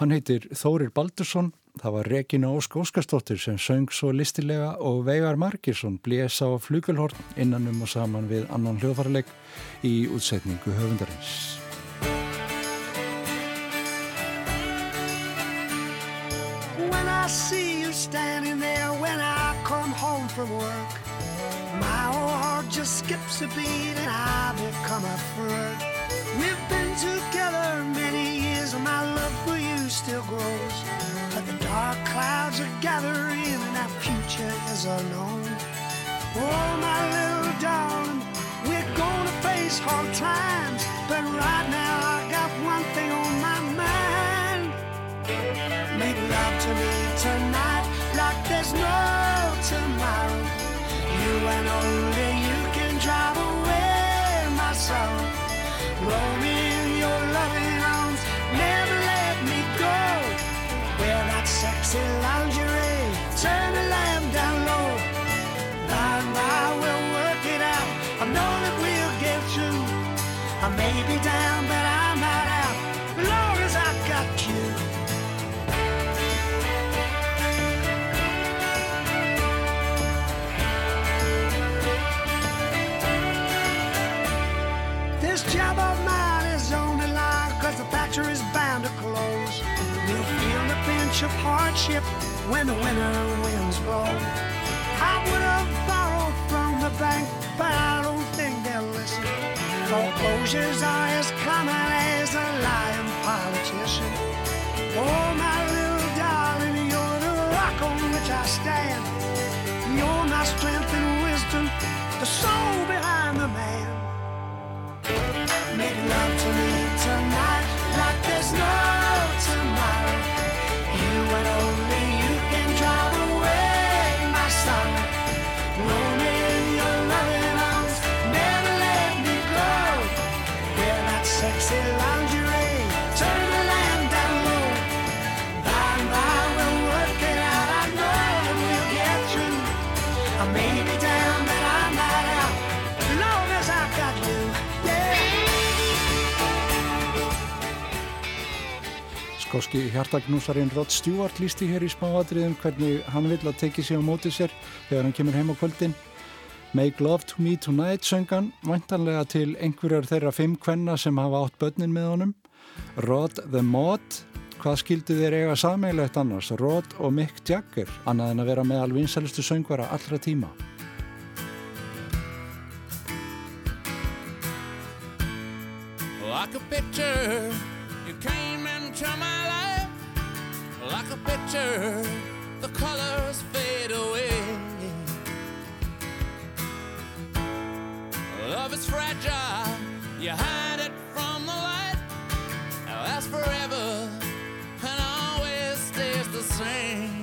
Hann heitir Þórir Baldursson, það var Regina Ósk Óskarsdóttir sem söng svo listilega og Veigar Margirsson blés á flugelhorn innanum og saman við annan hljóðfarleik í útsetningu höfundarins. When I see you standing there when I come home from work, my skips a beat and I become a flirt. We've been together many years and my love for you still grows. But the dark clouds are gathering and our future is unknown. Oh, my little darling, we're gonna face hard times. But right now of hardship when the winter winds blow. I would have borrowed from the bank, but I don't think they'll listen. Foreclosures are as common as a lying politician. Oh, my little darling, you're the rock on which I stand. You're my strength and wisdom, the soul behind Skóski hjartagnúsarinn Rod Stewart lísti hér í smáatriðum hvernig hann vill að teki sig á móti sér þegar hann kemur heim á kvöldin. Make Love to Me Tonight söngan, væntanlega til einhverjar þeirra fimm kvenna sem hafa átt börnin með honum. Rod the Mod, hvað skildu þeir eiga sameigilegt annars? Rod og Mick Jagger, annað en að vera með alvinsælustu söngvara allra tíma. Like a picture, you came into my life. Like a picture, the colors fade away. Love is fragile, you hide it from the light. Now that's forever and always stays the same.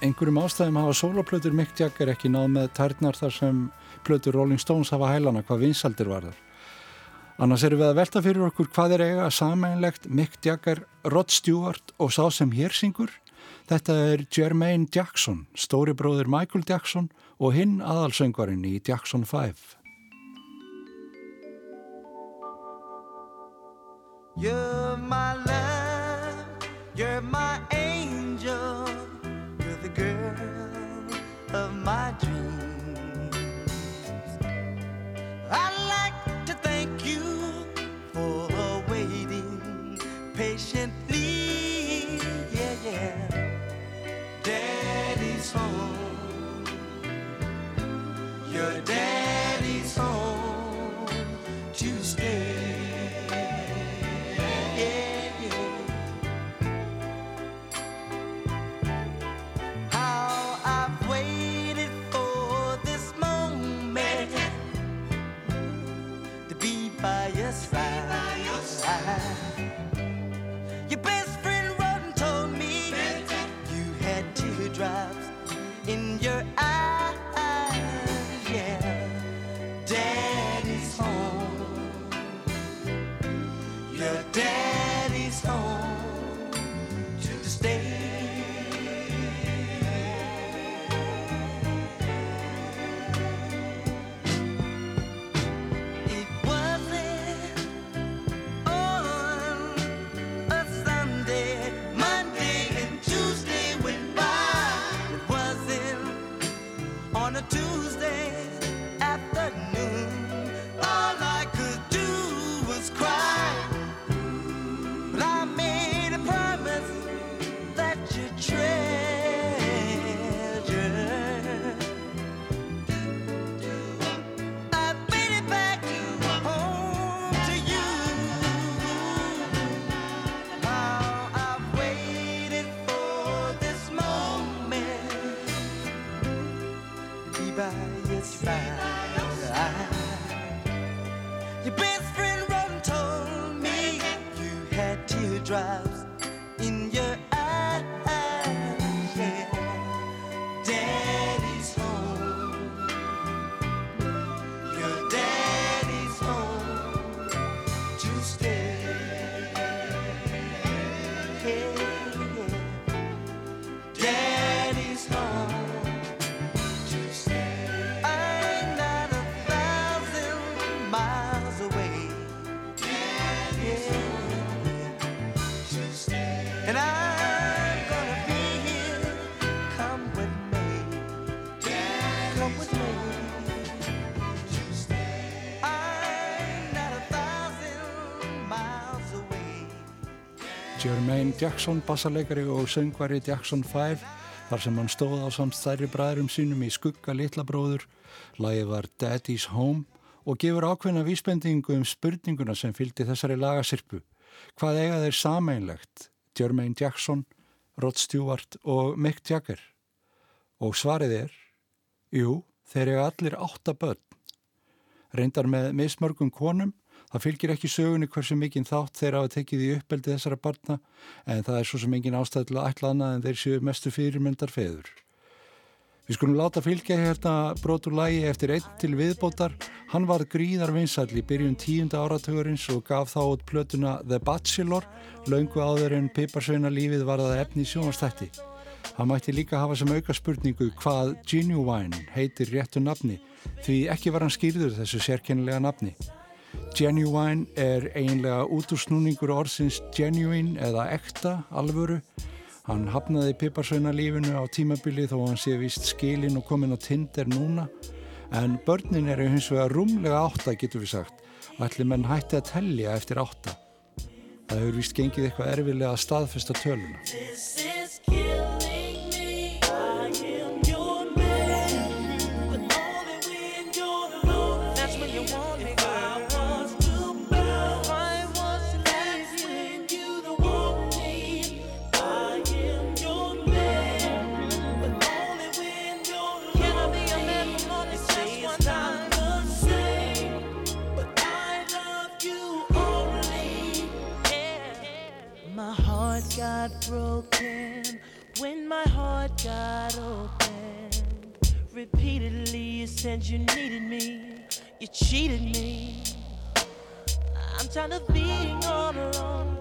Einhverjum ástæðum hafa sólaplötur Mick Jagger ekki náð með tærnar þar sem plötur Rolling Stones hafa hælana hvað vinsaldir varður. Annars erum við að velta fyrir okkur hvað er eiga sameinlegt Mick Jagger, Rod Stewart og sá sem hér syngur. Þetta er Jermaine Jackson, stóri bróðir Michael Jackson og hinn aðalsöngvarinn í Jackson 5. You're my love, you're my angel, of my dreams. I'd like to thank you for waiting patiently. Yeah, yeah. Daddy's home, your daddy's Daddy's Jackson, bassarleikari og söngvari Jackson 5 þar sem hann stóð á samt stærri bræðurum sínum í skugga litla bróður. Lagið var Daddy's Home og gefur ákveðna vísbendingu um spurninguna sem fylgdi þessari lagasirpu. Hvað eiga þeir sameinlegt? Jermaine Jackson, Rod Stewart og Mick Jagger. Og svarið er, jú, þeir eiga allir átta börn. Reyndar með mismörgum konum Það fylgir ekki sögunni hversu mikinn þátt þeir hafa tekið í uppeldi þessara barna en það er svo sem engin ástæð til að ætla annað en þeir séu mestu fyrirmyndar feður. Við skulum láta fylgja hérna brotur lægi eftir einn til viðbótar. Hann var gríðar vinsall í byrjun tíunda áratugurins og gaf þá út plötuna The Bachelor, laungu áður en piparsveina lífið var það efni í sjónastætti. Hann mætti líka hafa sem auka spurningu hvað Genuine heitir réttu nafni því ekki var hann skýrður þessu sérkennilega nafni. Genuine er eiginlega útúrsnúningur orðsins genuine eða ekta alvöru. Hann hafnaði piparsveina lífinu á tímabili þó hann sé vist skilin og komin á tinder núna. En börnin eru hins vegar rúmlega átta getur við sagt. Ætli menn hætti að tellja eftir átta. Það hefur vist gengið eitthvað erfilega að staðfesta töluna. Got open, repeatedly you said you needed me, you cheated me. I'm tired of being all alone.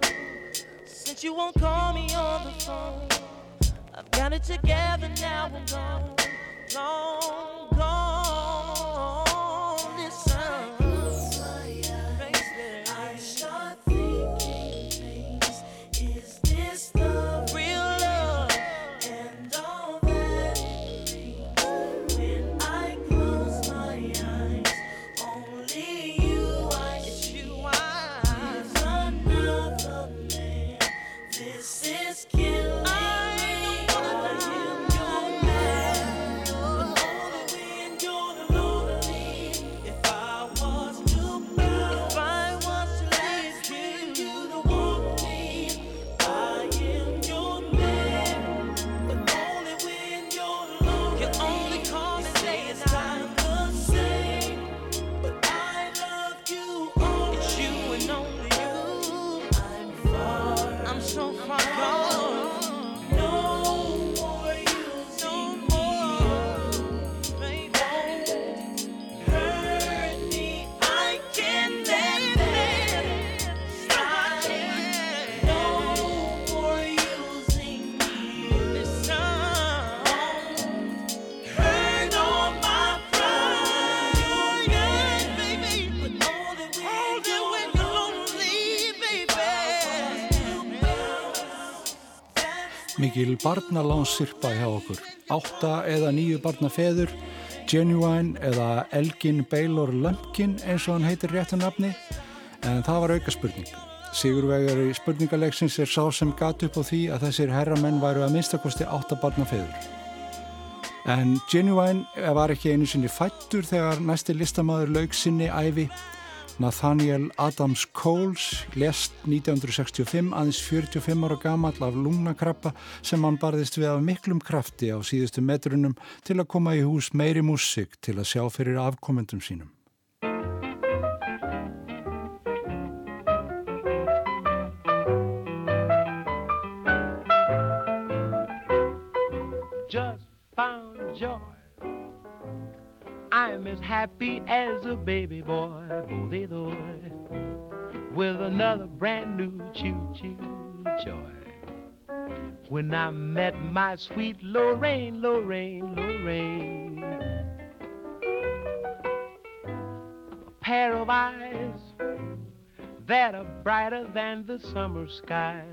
Since you won't call me on the phone, I've got it together now I'm gone, long gone. Listen, Mikil barnalánsirpa hjá okkur. Átta eða nýju barna feður, Genuine eða Elgin Baylor Lumpkin eins og hann heitir réttu nafni, en það var auka spurning. Sigurvegar í spurningaleiksins er sá sem gat upp á því að þessir herramenn væru að minnstakosti átta barna feður. En Genuine var ekki einu sinni fættur þegar næsti listamaður lauk sinni æfi. Nathaniel Adams Coles lest 1965 aðeins 45 ára gamall af lungnakrabba sem hann barðist við af miklum krafti á síðustu metrunum til að koma í hús meiri músik til að sjá fyrir afkomendum sínum. just found joy. I'm as happy as a baby boy, boy, boy, with another brand new choo-choo joy. When I met my sweet Lorraine, Lorraine, Lorraine. A pair of eyes that are brighter than the summer skies.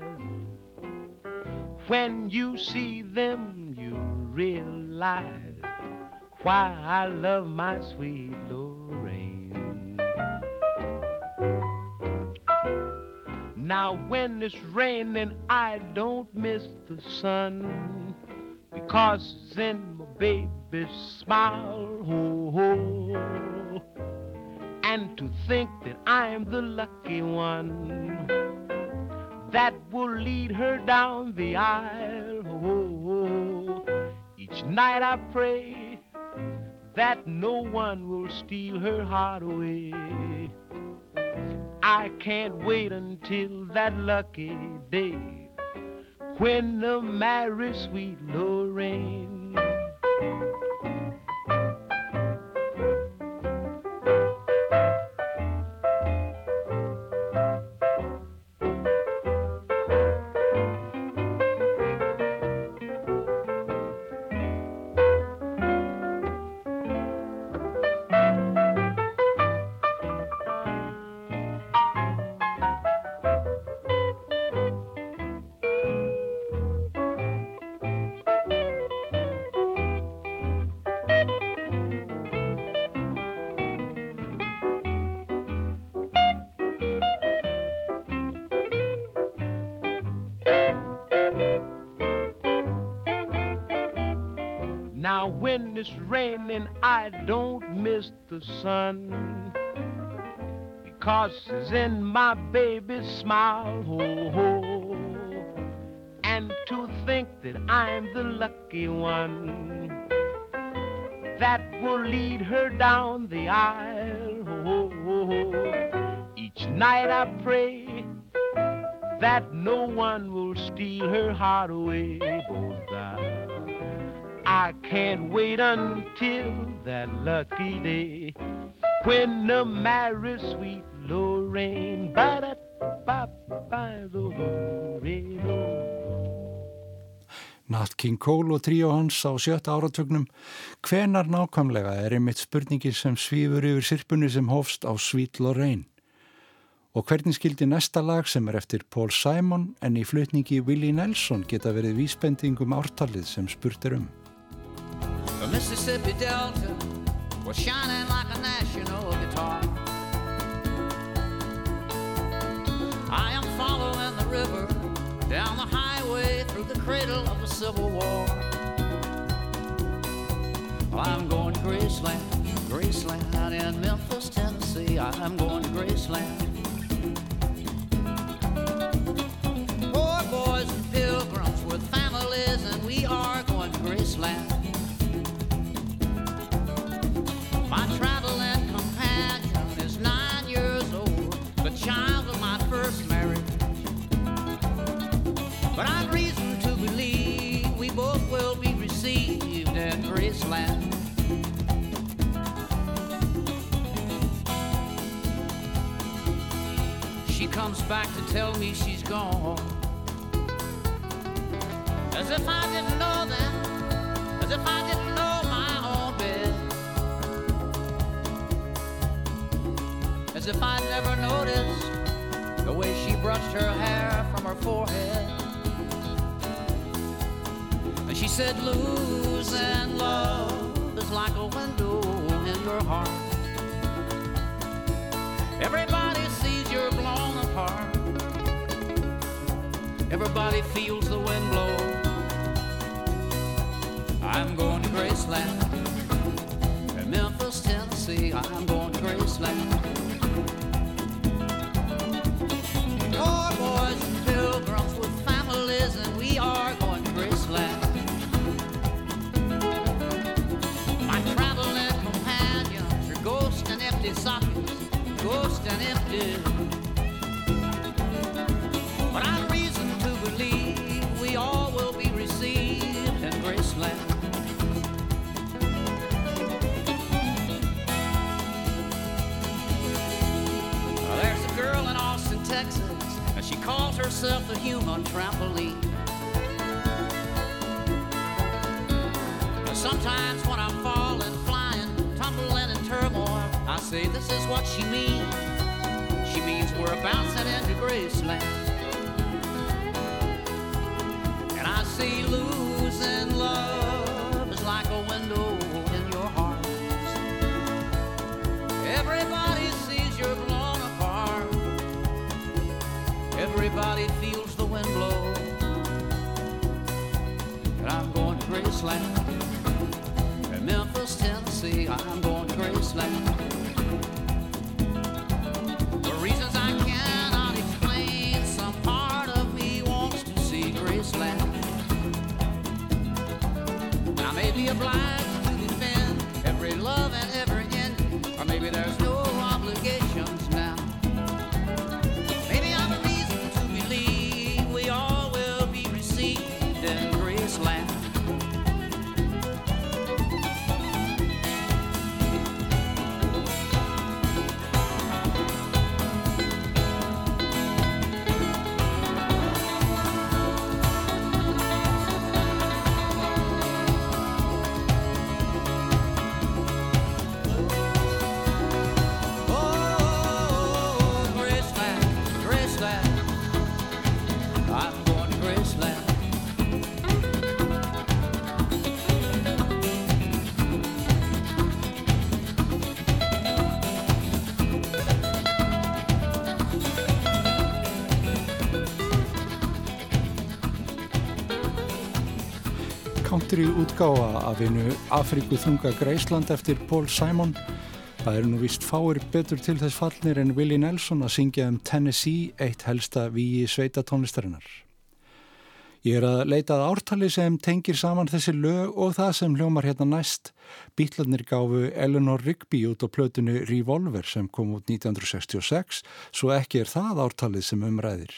When you see them, you realize why I love my sweet Lorraine. Now, when it's raining, I don't miss the sun because it's in my baby's smile. Oh, oh. And to think that I'm the lucky one that will lead her down the aisle. Oh, each night I pray that no one will steal her heart away. I can't wait until that lucky day when the marry sweet Lorraine. When it's raining, I don't miss the sun because it's in my baby's smile. Ho, ho. And to think that I'm the lucky one that will lead her down the aisle. Ho, ho, ho. Each night I pray that no one will steal her heart away. I can't wait until that lucky day when the marry sweet Lorraine. ba da ba ba Nat King Cole og tríó hans á sjötta áratögnum. Hvenar nákvæmlega er einmitt spurningin sem svífur yfir sirpunni sem hófst á Sweet Lorraine? Og hvernig skildi næsta lag sem er eftir Paul Simon en í flutningi Willie Nelson geta verið vísbending um ártalið sem spurt er um? The Mississippi Delta was shining like a national guitar. I am following the river down the highway through the cradle of the Civil War. I'm going to Graceland, Graceland in Memphis, Tennessee. I'm going to Graceland. Poor boys and pilgrims with families, and we are going to Graceland. She comes back to tell me she's gone. As if I didn't know that, as if I didn't know my own bed. As if I'd never noticed the way she brushed her hair from her forehead. Said, losing love is like a window in your heart. Everybody sees you're blown apart. Everybody feels the wind blow. I'm going to Graceland. Memphis, Tennessee, I'm going to Graceland. And. But I've reason to believe we all will be received in. There's a girl in Austin, Texas, and she calls herself the human trampoline. Sometimes when I'm falling, flying, tumbling in turmoil, I say this is what she means. We're bouncing into Graceland. And I see losing love is like a window in your heart. Everybody sees you're blown apart. Everybody feels the wind blow. And I'm going to Graceland. In Memphis, Tennessee, I'm going to Graceland. Be obliged útgáfa af einu Afríku þunga Greisland eftir Paul Simon. Það eru nú vist fáir betur til þess fallnir en Willie Nelson að syngja um Tennessee, eitt helsta víi sveita tónlistarinnar. Ég er að leita að ártali sem tengir saman þessi lög og það sem hljómar hérna næst. Bítlarnir gáfu Eleanor Rigby út á plötunu Revolver sem kom út 1966, svo ekki er það ártalið sem umræðir.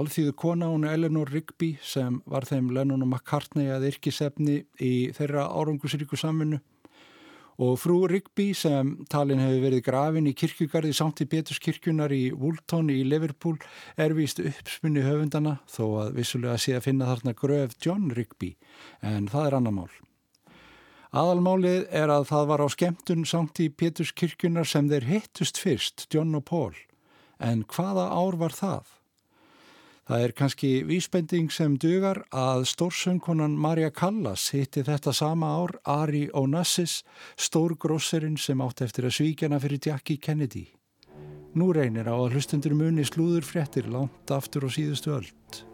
alþýðu kona, hún Eleanor Rigby sem var þeim Lennon og McCartney að yrkisefni í þeirra árangusríku samvinnu og frú Rigby sem talin hefur verið grafin í kirkjugarði samt í Beturskirkjunar í Woolton í Liverpool er víst uppspunni höfundana þó að vissulega sé að finna þarna gröf John Rigby en það er annar mál. Aðalmálið er að það var á skemmtun samt í Beturskirkjunar sem þeir hittust fyrst, John og Paul. En hvaða ár var það? Það er kannski vísbending sem dugar að stórsöngkonan Marja Callas hitti þetta sama ár Ari Onassis, stórgrosserinn sem átt eftir að svíkjana fyrir Jackie Kennedy. Nú reynir á að hlustundur muni slúður fréttir langt aftur á síðustu öld.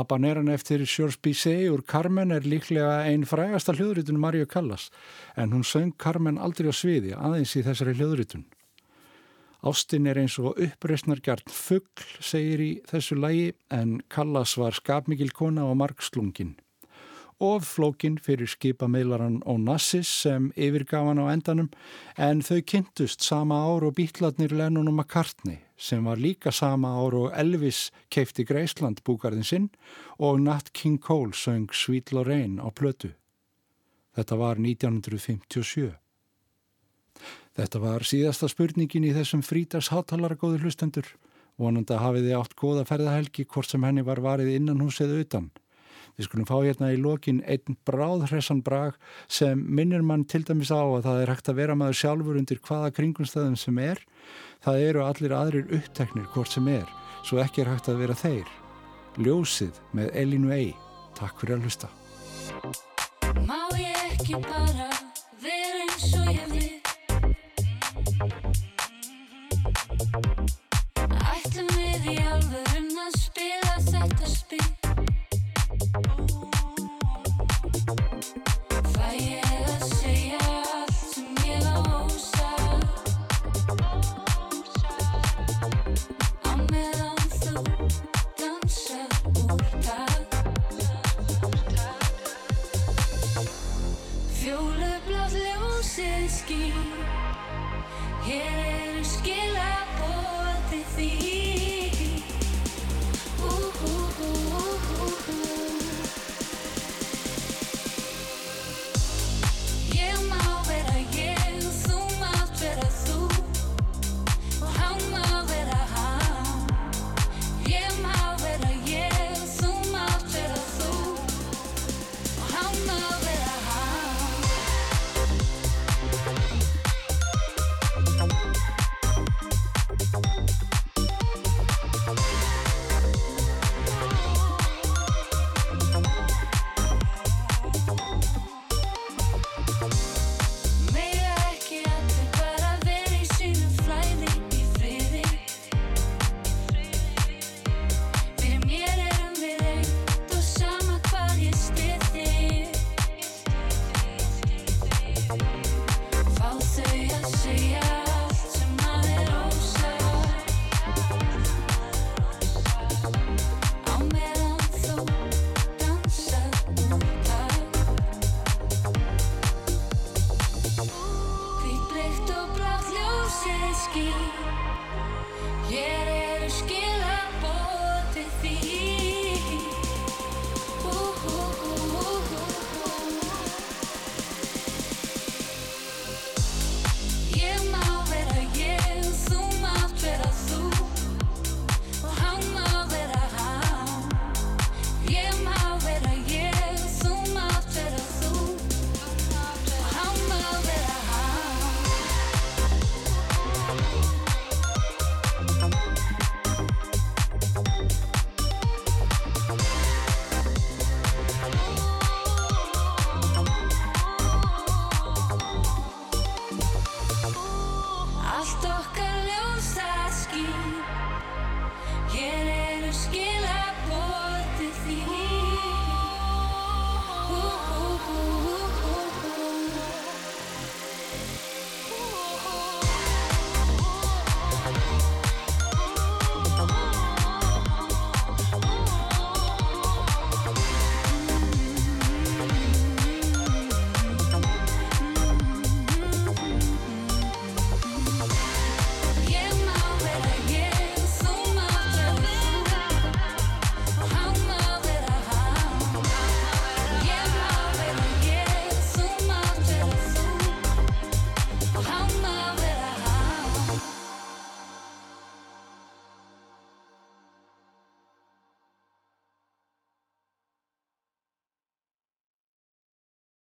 Habaneran eftir Sjors Bizet úr Carmen er líklega einn frægasta hljóðritun Mario Callas en hún söng Carmen aldrei á sviði aðeins í þessari hljóðritun. Ástin er eins og uppreisnargjarn fuggl, segir í þessu lægi, en Callas var skapmikil kona og margslungin. Of flókin fyrir skipameilaran Onassis sem yfirgaf hann á endanum, en þau kynntust sama ár og bítlarnir Lennon og McCartney, sem var líka sama ár og Elvis keifti Greisland búgarðin sinn og Nat King Cole söng Sweet Lorraine á plötu. Þetta var 1957. Þetta var síðasta spurningin í þessum frítags hátalara góður hlustendur. Vonandi hafið þið átt góða ferðahelgi hvort sem henni var varið innan hús eða utan. Við skulum fá hérna í lokin einn bráðhressan brag sem minnir mann til dæmis á að það er hægt að vera maður sjálfur undir hvaða kringumstæðum sem er. Það eru allir aðrir uppteknir hvort sem er, svo ekki er hægt að vera þeir. Ljósið með Elinu Ei. Takk fyrir að hlusta. Má ég ekki bara vera eins og ég vil